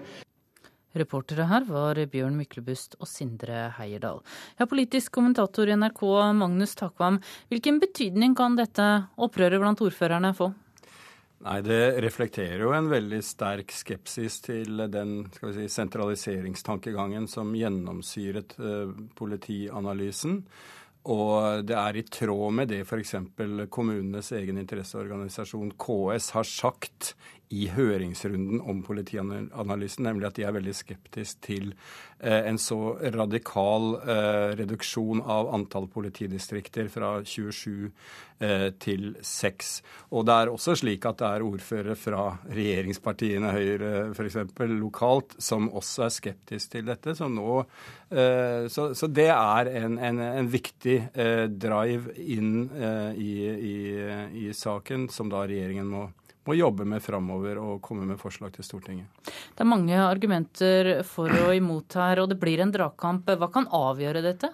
Reportere her var Bjørn Myklebust og Sindre Heierdal. Ja, politisk kommentator i NRK Magnus Takvam, hvilken betydning kan dette opprøret blant ordførerne få? Nei, Det reflekterer jo en veldig sterk skepsis til den si, sentraliseringstankegangen som gjennomsyret eh, politianalysen. Og det er i tråd med det f.eks. kommunenes egen interesseorganisasjon KS har sagt i høringsrunden om politianalysen, nemlig at de er veldig skeptisk til eh, en så radikal eh, reduksjon av antall politidistrikter fra 27 eh, til 6. Og det er også slik at det er ordførere fra regjeringspartiene Høyre f.eks. lokalt som også er skeptisk til dette. Så, nå, så, det er en, en, en viktig drive inn i, i, i saken som da regjeringen må må jobbe med framover og komme med forslag til Stortinget. Det er mange argumenter for og imot her, og det blir en dragkamp. Hva kan avgjøre dette?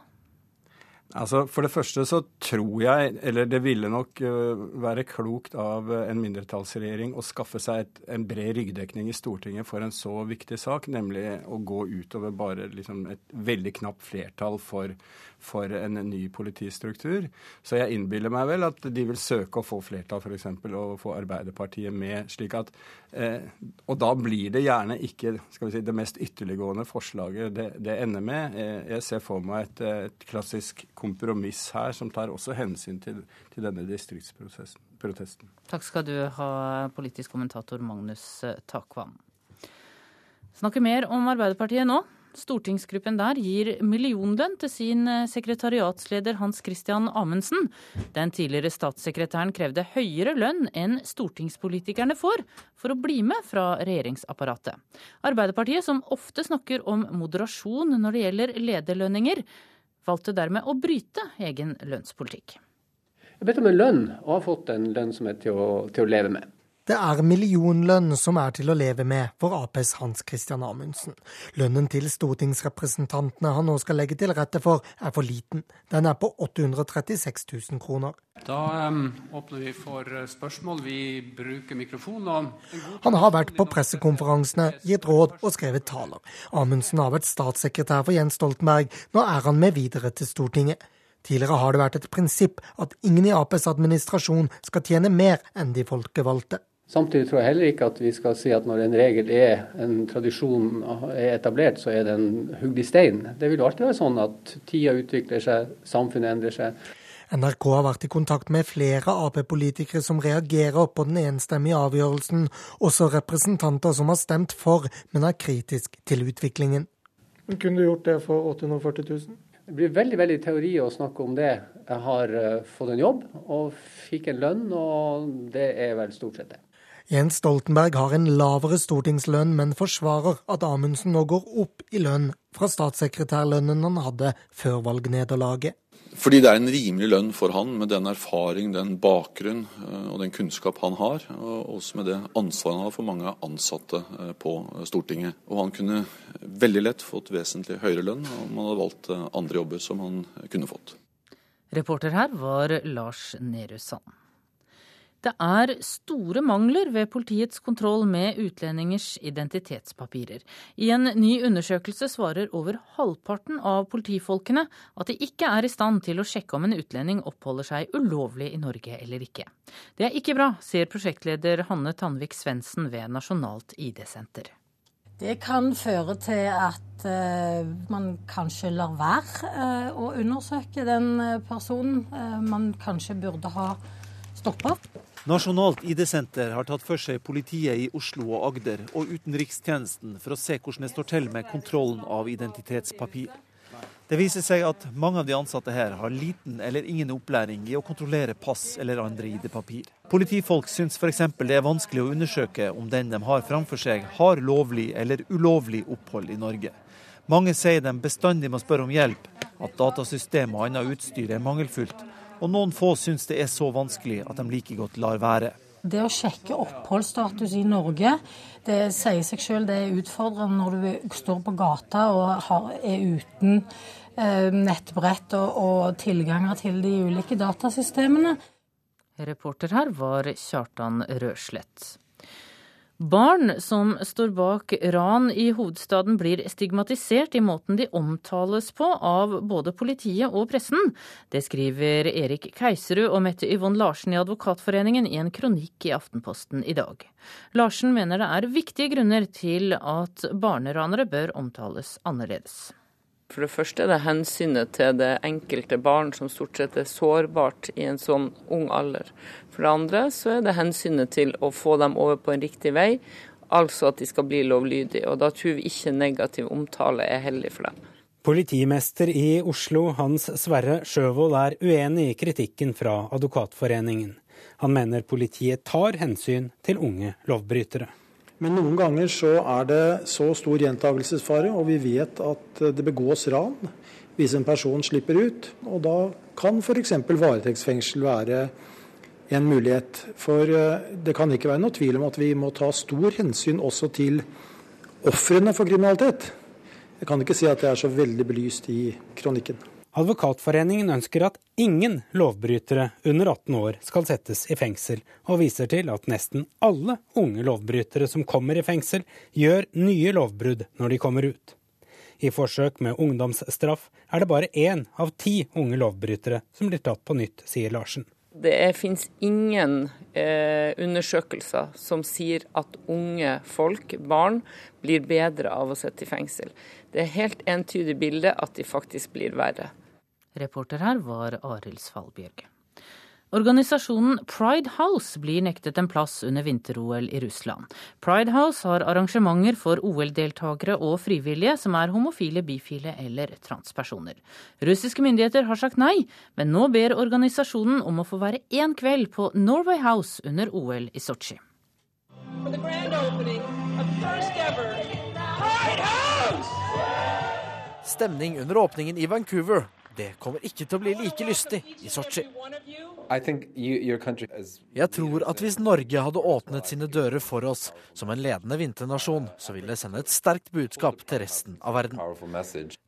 Altså, For det første så tror jeg, eller det ville nok uh, være klokt av uh, en mindretallsregjering å skaffe seg et, en bred ryggdekning i Stortinget for en så viktig sak, nemlig å gå utover bare liksom, et veldig knapt flertall for for en ny politistruktur. Så jeg innbiller meg vel at de vil søke å få flertall, f.eks. og få Arbeiderpartiet med. slik at, eh, Og da blir det gjerne ikke skal vi si, det mest ytterliggående forslaget det, det ender med. Eh, jeg ser for meg et, et, klassisk kompromiss her som tar også hensyn til, til denne distriktsprotesten. Takk skal du ha, politisk kommentator Magnus Takvam. Snakker mer om Arbeiderpartiet nå. Stortingsgruppen der gir millionlønn til sin eh, sekretariatsleder Hans Christian Amundsen. Den tidligere statssekretæren krevde høyere lønn enn stortingspolitikerne får, for å bli med fra regjeringsapparatet. Arbeiderpartiet, som ofte snakker om moderasjon når det gjelder lederlønninger, valgte dermed å bryte egen lønnspolitikk. Jeg bedt om en lønn, og har fått en lønn som er til å, til å leve med. Det er millionlønn som er til å leve med for Aps Hans Christian Amundsen. Lønnen til stortingsrepresentantene han nå skal legge til rette for, er for liten. Den er på 836 000 kroner. Da um, åpner vi for eh, spørsmål. Vi bruker mikrofon. Han har vært på pressekonferansene, gitt råd og skrevet taler. Amundsen har vært statssekretær for Jens Stoltenberg. Nå er han med videre til Stortinget. Tidligere har det vært et prinsipp at ingen i Aps administrasjon skal tjene mer enn de folkevalgte. Samtidig tror jeg heller ikke at vi skal si at når en regel er en tradisjon er etablert, så er den hugd i stein. Det vil jo alltid være sånn at tida utvikler seg, samfunnet endrer seg. NRK har vært i kontakt med flere Ap-politikere som reagerer på den enstemmige avgjørelsen, også representanter som har stemt for, men er kritisk til utviklingen. Kunne du gjort det for 840 000? Det blir veldig veldig teori å snakke om det. Jeg har eh, fått en jobb og fikk en lønn, og det er vel stort sett det. Jens Stoltenberg har en lavere stortingslønn, men forsvarer at Amundsen nå går opp i lønn fra statssekretærlønnen han hadde før valgnederlaget. Fordi det er en rimelig lønn for han, med den erfaring, den bakgrunn eh, og den kunnskap han har. Og også med det ansvaret han har for mange ansatte eh, på Stortinget. Og han kunne veldig lett fått vesentlig høyere lønn om han hadde valgt eh, andre jobber som han kunne fått. Reporter her var Lars Nehru Sand. Det er store mangler ved politiets kontroll med utlendingers identitetspapirer. I en ny undersøkelse svarer over halvparten av politifolkene at de ikke er i stand til å sjekke om en utlending oppholder seg ulovlig i Norge eller ikke. Det er ikke bra, sier prosjektleder Hanne Tanvik Svendsen ved Nasjonalt ID-senter. Det kan føre til at uh, man kanskje lar være uh, å undersøke den eh, personen man kanskje burde ha stoppa. Nasjonalt ID-senter har tatt for seg politiet i Oslo og Agder og utenrikstjenesten for å se hvordan det står til med kontrollen av identitetspapir. Det viser seg at mange av de ansatte her har liten eller ingen opplæring i å kontrollere pass eller andre ID-papir. Politifolk syns f.eks. det er vanskelig å undersøke om den de har framfor seg, har lovlig eller ulovlig opphold i Norge. Mange sier de bestandig må spørre om hjelp, at datasystem og annet utstyr er mangelfullt, og noen få syns det er så vanskelig at de like godt lar være. Det å sjekke oppholdsstatus i Norge, det sier seg selv det er utfordrende når du står på gata og er uten eh, nettbrett og, og tilganger til de ulike datasystemene. Reporter her var Kjartan Røslett. Barn som står bak ran i hovedstaden blir stigmatisert i måten de omtales på av både politiet og pressen. Det skriver Erik Keiserud og Mette Yvonne Larsen i Advokatforeningen i en kronikk i Aftenposten i dag. Larsen mener det er viktige grunner til at barneranere bør omtales annerledes. For det første er det hensynet til det enkelte barn, som stort sett er sårbart i en sånn ung alder. For det andre så er det hensynet til å få dem over på en riktig vei, altså at de skal bli lovlydige. Og da tror vi ikke negativ omtale er heldig for dem. Politimester i Oslo, Hans Sverre Sjøvold, er uenig i kritikken fra Advokatforeningen. Han mener politiet tar hensyn til unge lovbrytere. Men noen ganger så er det så stor gjentagelsesfare, og vi vet at det begås ran hvis en person slipper ut. Og da kan f.eks. varetektsfengsel være en mulighet. For eh, det kan ikke være noe tvil om at vi må ta stor hensyn også til ofrene for kriminalitet. Jeg kan ikke si at det er så veldig belyst i kronikken. Advokatforeningen ønsker at ingen lovbrytere under 18 år skal settes i fengsel, og viser til at nesten alle unge lovbrytere som kommer i fengsel, gjør nye lovbrudd når de kommer ut. I forsøk med ungdomsstraff er det bare én av ti unge lovbrytere som blir tatt på nytt, sier Larsen. Det finnes ingen eh, undersøkelser som sier at unge folk, barn, blir bedre av å sitte i fengsel. Det er helt entydig bilde at de faktisk blir verre. Reporter her var Arild Svalbjørg. Organisasjonen Pride House blir nektet en plass under vinter-OL i Russland. Pride House har arrangementer for OL-deltakere og frivillige som er homofile, bifile eller transpersoner. Russiske myndigheter har sagt nei, men nå ber organisasjonen om å få være én kveld på Norway House under OL i Sotsji. Stemning under åpningen i Vancouver Det kommer ikke til å bli like lystig i Sotsji. Jeg tror at hvis Norge hadde åpnet sine dører for oss som en ledende vinternasjon, så ville det sende et sterkt budskap til resten av verden.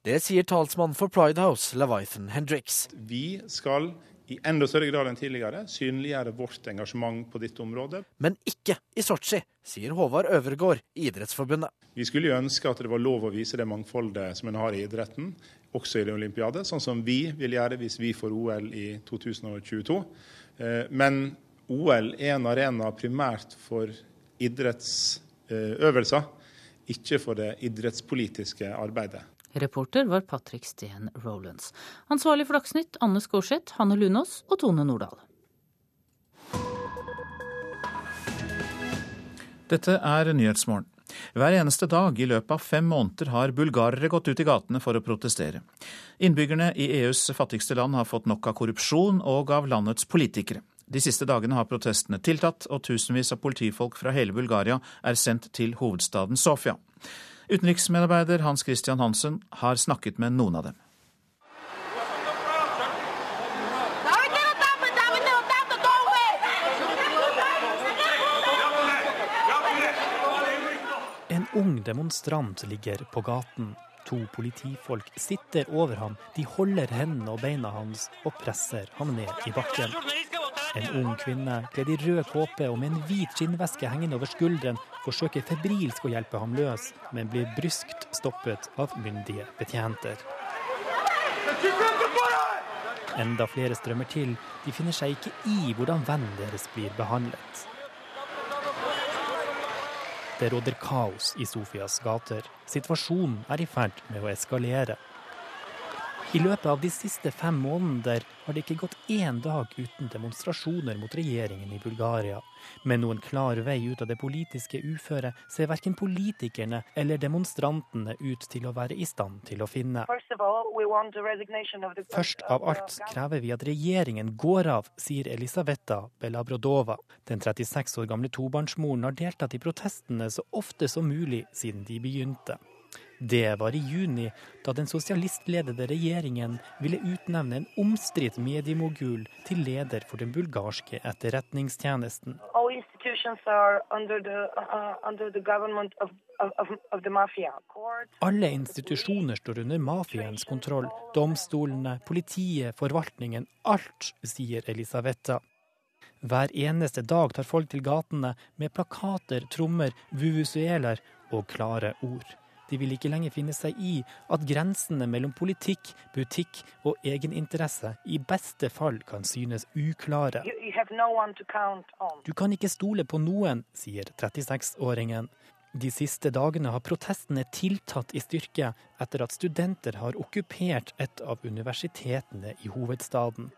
Det sier talsmann for Pride House, Leviathan Hendricks. Vi skal i enda større grad enn tidligere synliggjøre vårt engasjement på dette området. Men ikke i Sotsji, sier Håvard Øvergård i Idrettsforbundet. Vi skulle jo ønske at det var lov å vise det mangfoldet som en har i idretten, også i det olympiade, sånn som vi vil gjøre hvis vi får OL i 2022. Eh, men OL er en arena primært for idrettsøvelser, ikke for det idrettspolitiske arbeidet. Reporter var Patrick Steen Rolands. Ansvarlig for Dagsnytt Anne Skårseth, Hanne Lunås og Tone Nordahl. Dette er Nyhetsmorgen. Hver eneste dag i løpet av fem måneder har bulgarere gått ut i gatene for å protestere. Innbyggerne i EUs fattigste land har fått nok av korrupsjon og av landets politikere. De siste dagene har protestene tiltatt, og tusenvis av politifolk fra hele Bulgaria er sendt til hovedstaden Sofia. Utenriksmedarbeider Hans Christian Hansen har snakket med noen av dem. Ung demonstrant ligger på gaten. To politifolk sitter over ham, de holder hendene og beina hans og presser ham ned i bakken. En ung kvinne kledd i rød kåpe og med en hvit skinnveske hengende over skulderen forsøker febrilsk å hjelpe ham løs, men blir bryskt stoppet av myndige betjenter. Enda flere strømmer til. De finner seg ikke i hvordan vennen deres blir behandlet. Det råder kaos i Sofias gater. Situasjonen er i ferd med å eskalere. I løpet av de siste fem måneder har det ikke gått én dag uten demonstrasjoner mot regjeringen i Bulgaria. Men noen klar vei ut av det politiske uføret ser verken politikerne eller demonstrantene ut til å være i stand til å finne. Først av alt krever vi at regjeringen går av, sier Elisaveta Belabrodova. Den 36 år gamle tobarnsmoren har deltatt i protestene så ofte som mulig siden de begynte. Det var i juni, da den sosialistledede regjeringen ville utnevne en omstridt mediemogul til leder for den bulgarske etterretningstjenesten. Alle institusjoner står under mafiaens kontroll. Domstolene, politiet, forvaltningen. Alt, sier Elisaveta. Hver eneste dag tar folk til gatene med plakater, trommer, vuvuzueler og klare ord. De vil ikke lenger finne seg i at grensene mellom politikk, butikk og egeninteresse i beste fall kan synes uklare. Du kan ikke stole på noen, sier 36-åringen. De siste dagene har protestene tiltatt i styrke etter at studenter har okkupert et av universitetene i hovedstaden.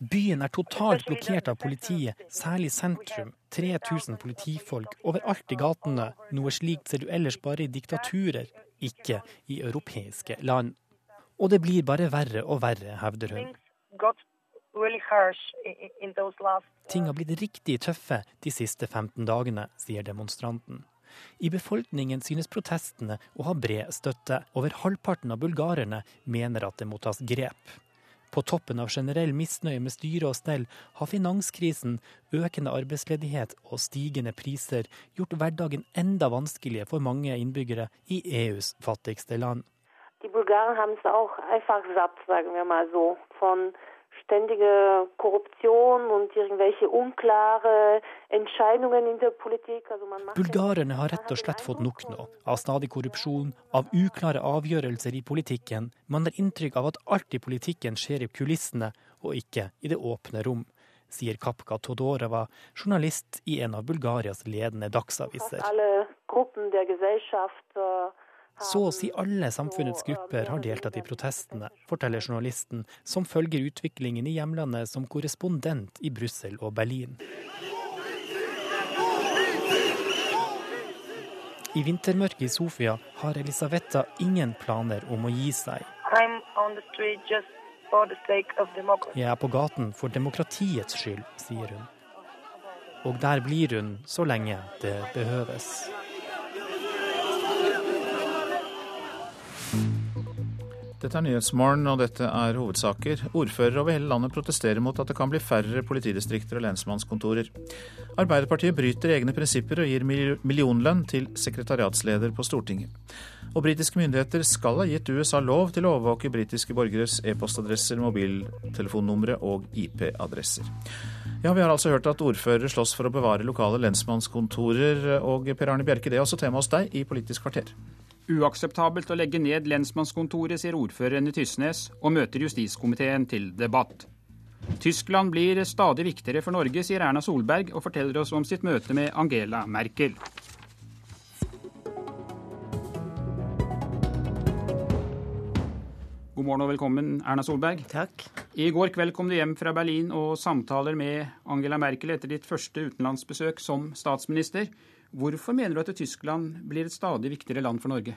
Byen er totalt blokkert av politiet, særlig sentrum. 3000 politifolk overalt i gatene. Noe slikt ser du ellers bare i diktaturer, ikke i europeiske land. Og det blir bare verre og verre, hevder hun. Ting har blitt riktig tøffe de siste 15 dagene, sier demonstranten. I befolkningen synes protestene å ha bred støtte. Over halvparten av bulgarerne mener at det må tas grep. På toppen av generell misnøye med styre og stell har finanskrisen, økende arbeidsledighet og stigende priser gjort hverdagen enda vanskeligere for mange innbyggere i EUs fattigste land. Die Bulgaren haben es auch satt, sagen wir mal so, von ständige Korruption und irgendwelche unklare Entscheidungen in der Politik. Bulgarerne har rett og slett fått nok nå av stadig korrupsjon, av uklare avgjørelser i politikken. Man har inntrykk av at alt i politikken skjer i kulissene og ikke i det åpne rom sier Kapka Todorova, journalist i en av Bulgarias ledende dagsaviser. Alle gruppen der Gesellschaft så å si alle samfunnets grupper har deltatt i protestene, forteller journalisten, som følger utviklingen i hjemlandet som korrespondent i Brussel og Berlin. I vintermørket i Sofia har Elisaveta ingen planer om å gi seg. Jeg er på gaten for demokratiets skyld, sier hun. Og der blir hun så lenge det behøves. Dette er Nyhetsmorgen, og dette er hovedsaker. Ordførere over hele landet protesterer mot at det kan bli færre politidistrikter og lensmannskontorer. Arbeiderpartiet bryter egne prinsipper og gir millionlønn til sekretariatsleder på Stortinget. Og britiske myndigheter skal ha gitt USA lov til å overvåke britiske borgeres e-postadresser, mobiltelefonnumre og IP-adresser. Ja, Vi har altså hørt at ordførere slåss for å bevare lokale lensmannskontorer. Og Per Arne Bjerke, det er også tema hos deg i Politisk kvarter. Uakseptabelt å legge ned lensmannskontoret, sier ordføreren i Tysnes, og møter justiskomiteen til debatt. Tyskland blir stadig viktigere for Norge, sier Erna Solberg, og forteller oss om sitt møte med Angela Merkel. God morgen og velkommen, Erna Solberg. Takk. I går kveld kom du hjem fra Berlin og samtaler med Angela Merkel etter ditt første utenlandsbesøk som statsminister. Hvorfor mener du at Tyskland blir et stadig viktigere land for Norge?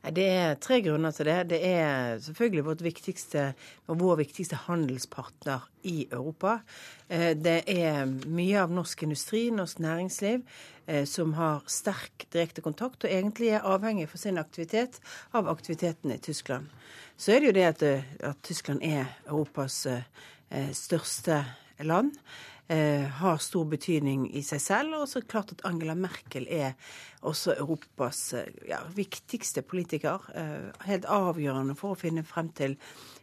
Det er tre grunner til det. Det er selvfølgelig vårt viktigste, vår viktigste handelspartner i Europa. Eh, det er mye av norsk industri, norsk næringsliv, eh, som har sterk direkte kontakt, og egentlig er avhengig for sin aktivitet av aktiviteten i Tyskland. Så er det jo det at, eh, at Tyskland er Europas største land har stor betydning i seg selv. Og så klart at Angela Merkel er også Europas eh, ja, viktigste politiker. Eh, helt avgjørende for å finne frem til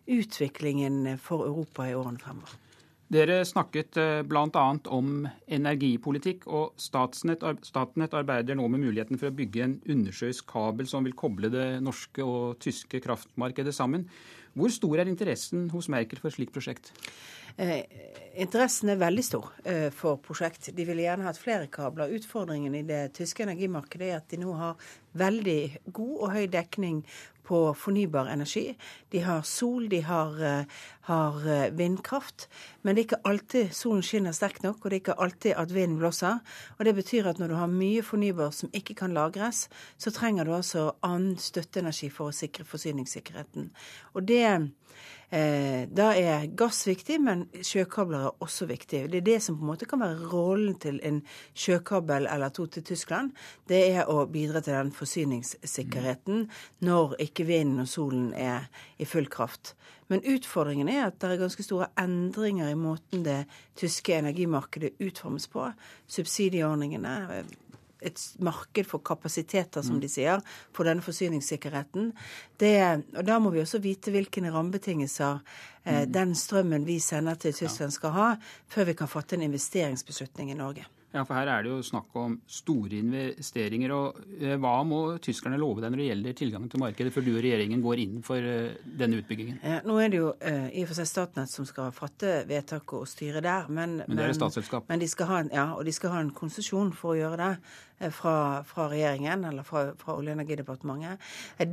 utviklingen for Europa i årene fremover. Dere snakket eh, bl.a. om energipolitikk, og Statnett arbeider nå med muligheten for å bygge en undersjøisk kabel som vil koble det norske og tyske kraftmarkedet sammen. Hvor stor er interessen hos Merkel for et slikt prosjekt? Eh, interessen er veldig stor eh, for prosjekt. De ville gjerne hatt flere kabler. Utfordringen i det tyske energimarkedet er at de nå har veldig god og høy dekning på fornybar energi. De har sol, de har, eh, har, eh, vindkraft. Men det er ikke alltid solen skinner sterkt nok, og det er ikke alltid at vinden blåser. Og Det betyr at når du har mye fornybar som ikke kan lagres, så trenger du altså annen støtteenergi for å sikre forsyningssikkerheten. Og det da er gass viktig, men sjøkabler er også viktig. Det er det som på en måte kan være rollen til en sjøkabel eller to til Tyskland. Det er å bidra til den forsyningssikkerheten når ikke vinden og solen er i full kraft. Men utfordringen er at det er ganske store endringer i måten det tyske energimarkedet utformes på. Subsidieordningene et marked for kapasiteter, som mm. de sier, for denne forsyningssikkerheten. Det, og Da må vi også vite hvilke rammebetingelser eh, mm. den strømmen vi sender til Tyskland skal ha, før vi kan fatte en investeringsbeslutning i Norge. Ja, for Her er det jo snakk om store investeringer. og eh, Hva må tyskerne love deg når det gjelder tilgangen til markedet, før du og regjeringen går inn for eh, denne utbyggingen? Ja, nå er det jo i og for seg Statnett som skal fatte vedtak og styre der. Men, men det er statsselskap? Men de skal ha en, ja, og de skal ha en konsesjon for å gjøre det fra, fra regjeringen eller fra, fra Olje- og energidepartementet.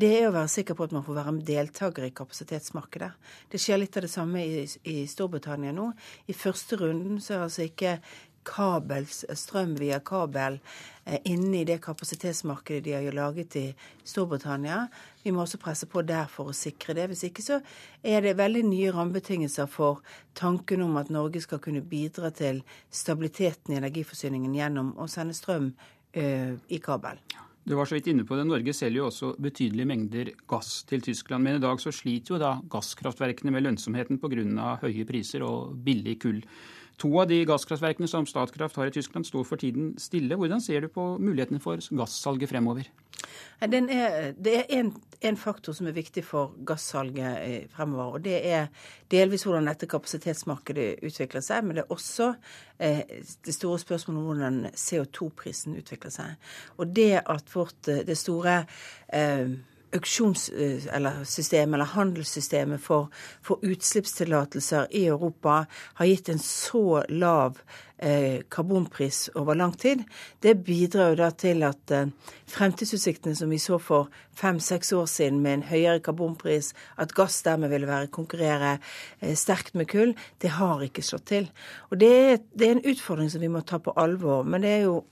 Det er å være sikker på at man får være deltaker i kapasitetsmarkedet. Det skjer litt av det samme i, i Storbritannia nå. I første runden så er altså ikke kabel, strøm via kabel eh, inne i det kapasitetsmarkedet de har laget i Storbritannia. Vi må også presse på der for å sikre det. Hvis ikke så er det veldig nye rammebetingelser for tanken om at Norge skal kunne bidra til stabiliteten i energiforsyningen gjennom å sende strøm uh, i kabel. Du var så vidt inne på det. Norge selger jo også betydelige mengder gass til Tyskland. Men i dag så sliter jo da gasskraftverkene med lønnsomheten pga. høye priser og billig kull. To av de gasskraftverkene som Statkraft har i Tyskland, står for tiden stille. Hvordan ser du på mulighetene for gassalget fremover? Er, det er en faktor som er viktig for gassalget fremover. og Det er delvis hvordan dette kapasitetsmarkedet utvikler seg, men det er også eh, det store spørsmålet om hvordan CO2-prisen utvikler seg. Og det at vårt, eh, det store eh, auksjonssystemet eh, eller, handelssystemet for, for utslippstillatelser i Europa har gitt en så lav eh, karbonpris over lang tid, det bidrar jo da til at eh, fremtidsutsiktene som vi så for fem-seks år siden med en høyere karbonpris, at gass dermed ville være konkurrere sterkt med kull, det har ikke slått til. Og det er, det er en utfordring som vi må ta på alvor. Men det er jo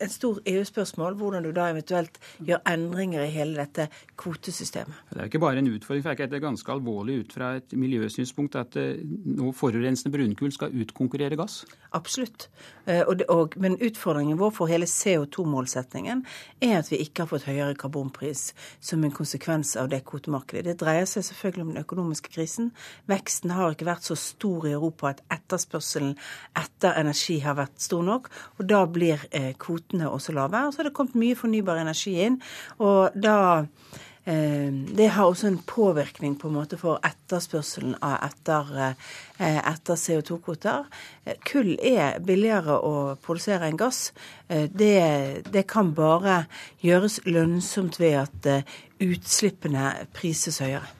en stor EU-spørsmål hvordan du da eventuelt gjør endringer i hele dette kvotesystemet. Det er ikke bare en utfordring, for det er ganske alvorlig ut fra et miljøsynspunkt at eh, nå forurensende brunkull skal utkonkurrere gass? Absolutt. Eh, men utfordringen vår for hele CO2-målsetningen er at vi ikke har fått høyere karbonpris som en konsekvens av det kvotemarkedet. Det dreier seg selvfølgelig om den økonomiske krisen. Veksten har ikke vært så stor i Europa at etterspørselen etter energi har vært stor nok. og Da blir eh, kvotene også lave. Og så har det kommet mye fornybar energi inn. og da Eh, det har også en påvirkning på en måte for etterspørselen etter, eh, etter CO2-kvoter. Eh, kull er billigere å produsere enn gass. Det, det, kan bare gjøres lønnsomt ved at utslippene prises høyere.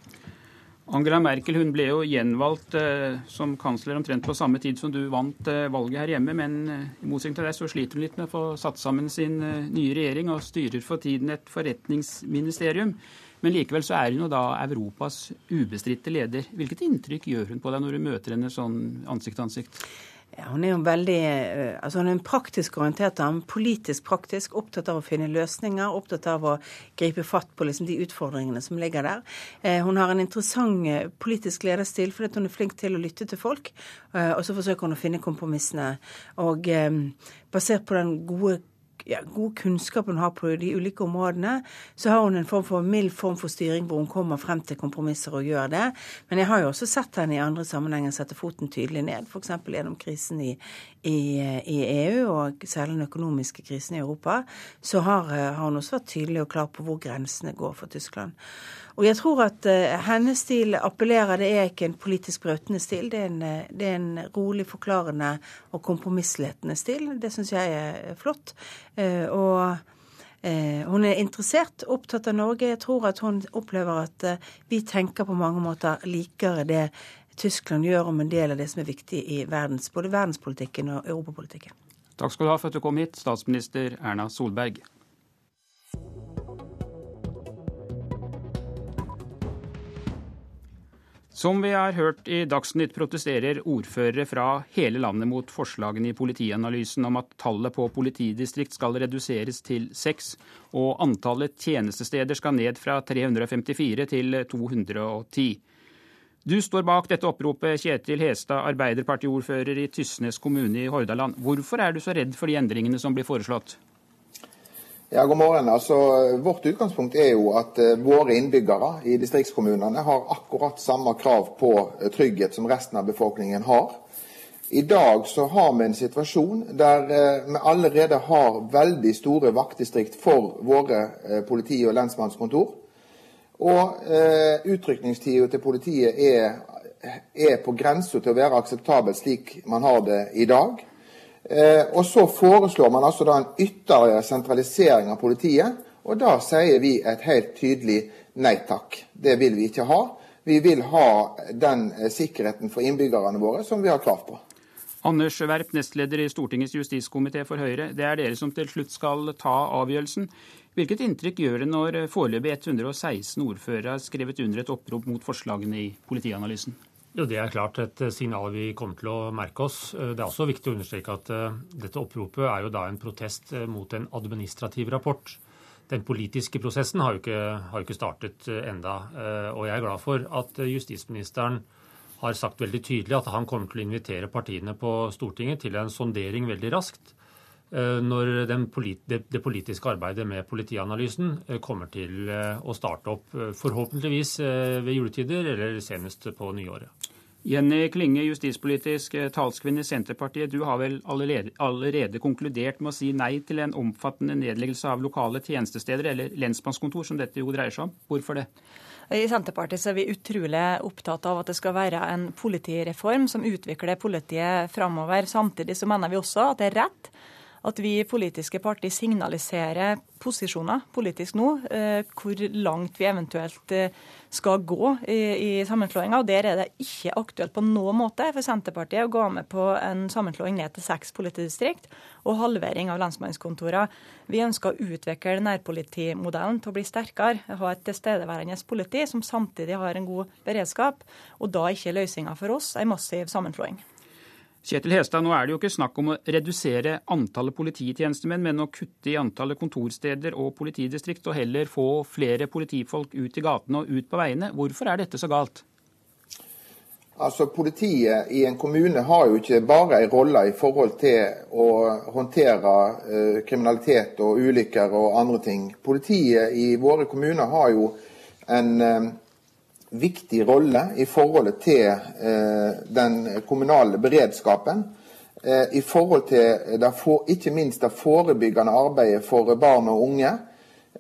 Angela Merkel hun ble jo gjenvalgt eh, som kansler omtrent på samme tid som du vant eh, valget her hjemme, men eh, i motsetning til deg så sliter hun litt med å få satt sammen sin nye regjering og styrer for tiden et forretningsministerium. Men likevel så er hun jo da Europas ubestridte leder. Hvilket inntrykk gjør hun på deg når du møter henne sånn ansikt til ansikt? Ja, hun er jo veldig eh, altså hun er en praktisk orientert dame. Politisk praktisk, opptatt av å finne løsninger. Opptatt av å gripe fatt på liksom de utfordringene som ligger der. Eh, hun har en interessant eh, politisk lederstil fordi hun er flink til å lytte til folk. Og så forsøker hun å finne kompromissene. Og basert på den gode ja, god kunnskap hun har på de ulike områdene, så har hun en form for mild form for styring hvor hun kommer frem til kompromisser og gjør det. Men jeg har jo også sett henne i andre sammenhenger sette foten tydelig ned, f.eks. gjennom krisen i, i, i, EU, og særlig den økonomiske krisen i Europa. Så har, har hun også vært tydelig og klar på hvor grensene går for Tyskland. Og jeg tror at uh, hennes stil appellerer. Det er ikke en politisk brautende stil. Det er, en, uh, det er en, rolig, forklarende og kompromissletende stil. Det syns jeg er flott. Uh, og hun er interessert, opptatt av Norge. Jeg tror at hun opplever at vi tenker på mange måter likere det Tyskland gjør om en del av det som er viktig i verdens, både verdenspolitikken og europapolitikken. Takk skal du ha for at du kom hit, statsminister Erna Solberg. Som vi har hørt i Dagsnytt, protesterer ordførere fra hele landet mot forslagene i politianalysen om at tallet på politidistrikt skal reduseres til seks, og antallet tjenestesteder skal ned fra 354 til 210. Du står bak dette oppropet, Kjetil Hestad, Arbeiderpartiordfører i Tysnes kommune i Hordaland. Hvorfor er du så redd for de endringene som blir foreslått? Ja, god morgen. Altså, vårt utgangspunkt er jo at uh, våre innbyggere i distriktskommunene har akkurat samme krav på uh, trygghet som resten av befolkningen har. I dag så har vi en situasjon der uh, vi allerede har veldig store vaktdistrikt for våre politi- og lensmannskontor. Og utrykningstida til politiet er, er på grensa til å være akseptabel slik man har det i dag. Eh, og så foreslår man altså da en ytterligere sentralisering av politiet. Og da sier vi et helt tydelig nei takk. Det vil vi ikke ha. Vi vil ha den eh, sikkerheten for innbyggerne våre som vi har krav på. Anders Werp, nestleder i Stortingets justiskomité for Høyre. Det er dere som til slutt skal ta avgjørelsen. Hvilket inntrykk gjør det når foreløpig 116 ordførere har skrevet under et opprop mot forslagene i politianalysen? Jo, Det er klart et eh, signal vi kommer til å merke oss. Eh, det er også viktig å understreke at eh, dette oppropet er jo da en protest mot en administrativ rapport. Den politiske prosessen har jo ikke, har jo ikke startet enda, og jeg er glad for at justisministeren har sagt veldig tydelig at han kommer til å invitere partiene på Stortinget til en sondering veldig raskt når det politiske arbeidet med politianalysen kommer til å starte opp, forhåpentligvis ved juletider eller senest på nyåret. Jenny Klinge, justispolitisk eh, talskvinne i Senterpartiet. Du har vel allerede, allerede, konkludert med å si nei til en omfattende nedleggelse av lokale tjenestesteder, eller lensmannskontor, som dette jo dreier seg om. Hvorfor det? I Senterpartiet er vi utrolig opptatt av at det skal være en politireform som utvikler politiet framover. Samtidig så mener vi også at det er rett at vi politiske partier signaliserer posisjoner politisk nå, eh, hvor langt vi eventuelt eh, skal gå i, i sammenslåinga. Der er det ikke aktuelt på noen måte for Senterpartiet å gå med på en sammenslåing ned til seks politidistrikt og halvering av lensmannskontorene. Vi ønsker å utvikle nærpolitimodellen til å bli sterkere, ha et tilstedeværende politi som samtidig har en god beredskap, og da er ikke løsninga for oss en massiv sammenslåing. Kjetil Hestad, nå er det jo ikke snakk om å redusere antallet polititjenestemenn, men å kutte i antallet kontorsteder og politidistrikt, og heller få flere politifolk ut i gatene og ut på veiene. Hvorfor er dette så galt? Altså, Politiet i en kommune har jo ikke bare en rolle i forhold til å håndtere eh, kriminalitet og ulykker og andre ting. Politiet i våre kommuner har jo en eh, viktig rolle i forhold til eh, den kommunale beredskapen. Eh, I forhold til det, ikke minst det forebyggende arbeidet for barn og unge.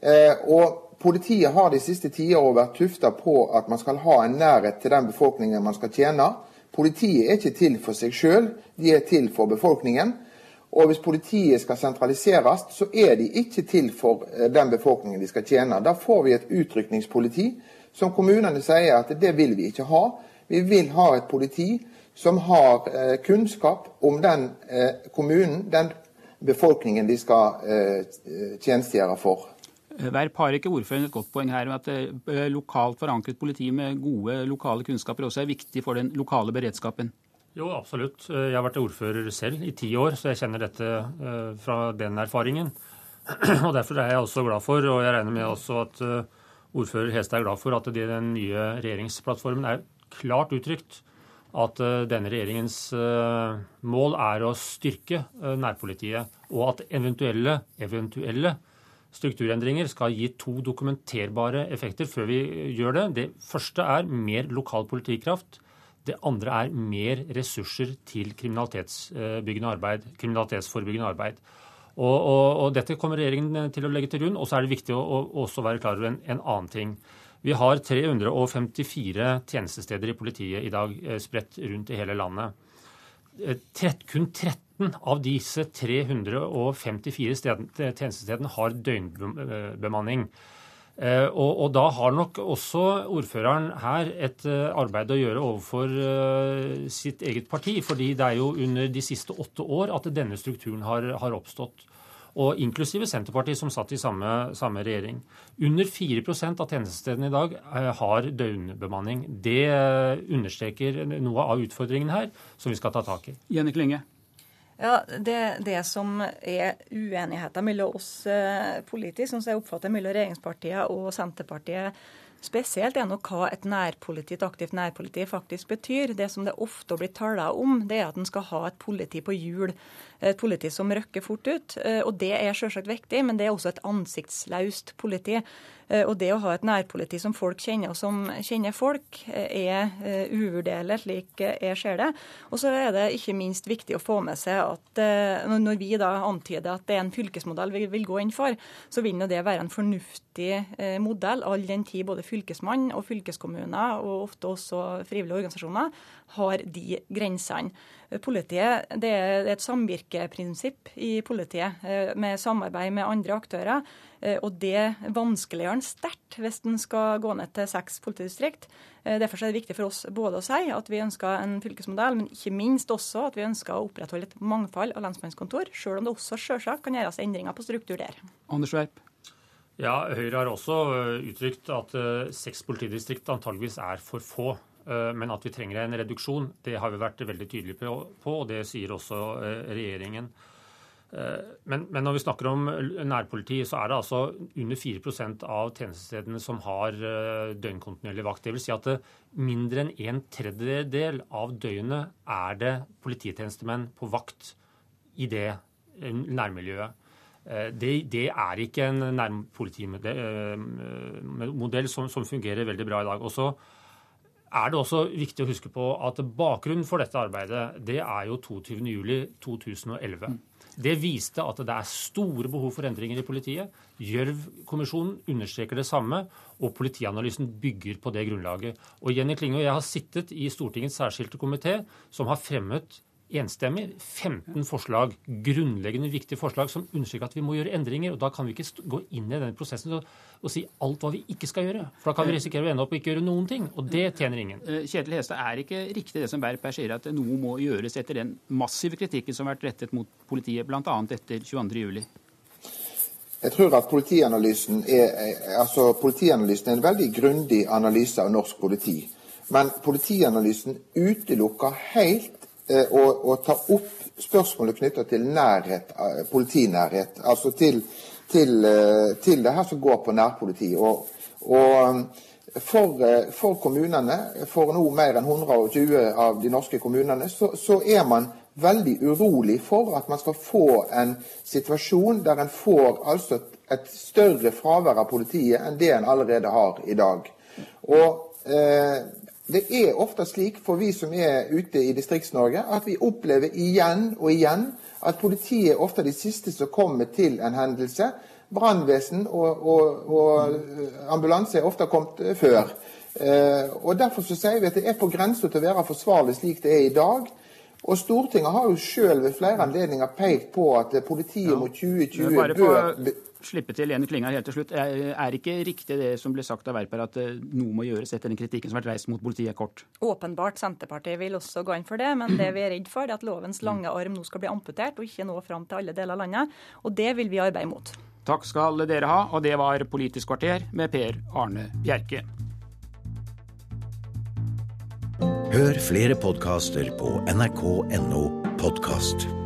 Eh, og Politiet har de siste tiårene vært tufta på at man skal ha en nærhet til den befolkningen man skal tjene. Politiet er ikke til for seg sjøl, de er til for befolkningen. Og hvis politiet skal sentraliseres, så er de ikke til for den befolkningen de skal tjene. Da får vi et utrykningspoliti som kommunene sier at det vil vi ikke ha. Vi vil ha et politi som har eh, kunnskap om den eh, kommunen, den befolkningen de skal eh, tjenestegjøre for. Verp har ikke ordføreren et godt poeng her med at lokalt forankret politi med gode lokale kunnskaper også er viktig for den lokale beredskapen? Jo, absolutt. Jeg har vært ordfører selv i ti år, så jeg kjenner dette fra den erfaringen. Og Derfor er jeg også glad for, og jeg regner med også at ordfører Hestad er glad for at det i den nye regjeringsplattformen er klart uttrykt at eh, denne regjeringens eh, mål er å styrke eh, nærpolitiet, og at eventuelle, eventuelle strukturendringer skal gi to dokumenterbare effekter før vi gjør det. Det første er mer lokal politikraft. Det andre er mer ressurser til kriminalitetsbyggende arbeid, kriminalitetsforebyggende arbeid. Og, og, og, Dette kommer regjeringen til å legge til grunn. Og så er det viktig å, å også være klar over en, en, annen ting. Vi har 354 tjenestesteder i politiet i dag eh, spredt rundt i hele landet. Eh, Trett, kun 13 av disse 354 stedene, tjenestestedene har døgnbemanning. Eh, og, og, da har nok også ordføreren her et eh, arbeid å gjøre overfor eh, sitt eget parti. fordi det er jo under de siste åtte år at denne strukturen har, har oppstått. Og inklusive Senterpartiet, som satt i samme, samme regjering. Under 4% av tjenestestedene i dag har døgnbemanning. Det understreker noe av utfordringen her, som vi skal ta tak i. Jenny Klinge. Ja, det, det, som er uenigheten mellom oss eh, politisk, som jeg oppfatter mellom regjeringspartiet og Senterpartiet spesielt, er nok hva et nærpoliti, et aktivt nærpoliti faktisk betyr. Det som det ofte blir talt om, det er at en skal ha et politi på hjul. Et politi som røkker fort ut. Eh, og det er selvsagt viktig, men det er også et ansiktslaust politi. Eh, og det å ha et nærpoliti som folk kjenner, og som kjenner folk, eh, er uvurderlig, slik jeg ser det. Og så er det ikke minst viktig å få med seg at når vi da antyder at det er en fylkesmodell vi vil gå inn for, så vil det være en fornuftig modell, all den tid både fylkesmann og fylkeskommuner, og ofte også frivillige organisasjoner, har de grensene. Politiet, Det er et samvirkeprinsipp i politiet, med samarbeid med andre aktører. Eh, og det vanskeliggjør den sterkt hvis den skal gå ned til seks politidistrikt. Eh, derfor er det viktig for oss både å si at vi ønsker en fylkesmodell, men ikke minst også at vi ønsker å opprettholde et mangfold av lensmannskontor, selv om det også selvsagt kan gjøres endringer på struktur der. Anders Weip. Ja, Høyre har også eh, uttrykt at seks politidistrikt antageligvis er for få. Men at vi trenger en reduksjon, det har vi vært veldig tydelige på, og det sier også regjeringen. Eh, men, men, når vi snakker om nærpoliti, så er det altså under 4% av tjenestestedene som har eh, døgnkontinuerlig vakt. Det vil si at mindre enn en tredjedel av døgnet er det polititjenestemenn på vakt i det eh, nærmiljøet. Det, det er ikke en nærpolitimodell som, som fungerer veldig bra i dag. Og så er det også viktig å huske på at bakgrunnen for dette arbeidet det er jo 22.07.2011. Det viste at det er store behov for endringer i politiet. Gjørv-kommisjonen understreker det samme, og politianalysen bygger på det grunnlaget. Og Jenny Klinge og jeg har sittet i Stortingets særskilte komité, som har fremmet enstemmig 15 forslag, grunnleggende viktige forslag som understreker at vi må gjøre endringer. og Da kan vi ikke gå inn i den prosessen og, og, si alt hva vi ikke skal gjøre. For da kan vi risikere å ende opp og ikke gjøre noen ting. Og det tjener ingen. Eh, Kjetil Hestad, er ikke riktig det som Berp her sier, at noe må gjøres etter den massive kritikken som har vært rettet mot politiet, bl.a. etter 22.07? Jeg tror at politianalysen er, altså politianalysen er en veldig grundig analyse av norsk politi. Men politianalysen utelukker helt å, å ta opp spørsmålet knytta til nærhet, politinærhet. Altså til, til, til, det her som går på nærpoliti. Og, og for, for, kommunene, for nå mer enn 120 av de norske kommunene, så, så er man veldig urolig for at man skal få en situasjon der en får altså et større fravær av politiet enn det en allerede har i dag. Og eh, det er ofte slik for vi som er ute i Distrikts-Norge, at vi opplever igjen og igjen at politiet er ofte de siste som kommer til en hendelse. Brannvesen og, og, og, ambulanse er ofte kommet før. Eh, og Derfor så sier vi at det er på grensa til å være forsvarlig slik det er i dag. Og Stortinget har jo sjøl ved flere anledninger pekt på at politiet mot 2020 bør slippe til Lene Klingar helt til slutt. Er ikke riktig det som ble sagt av Werper, at eh, noe må gjøres etter den kritikken som har vært reist mot politiet kort? Åpenbart Senterpartiet vil også gå inn for det, men det vi er redd for, er at lovens lange arm nå skal bli amputert og ikke nå fram til alle deler av landet. Og det vil vi arbeide mot. Takk skal dere ha, og det var Politisk kvarter med Per Arne Bjerke. Hør flere podkaster på nrk.no podkast.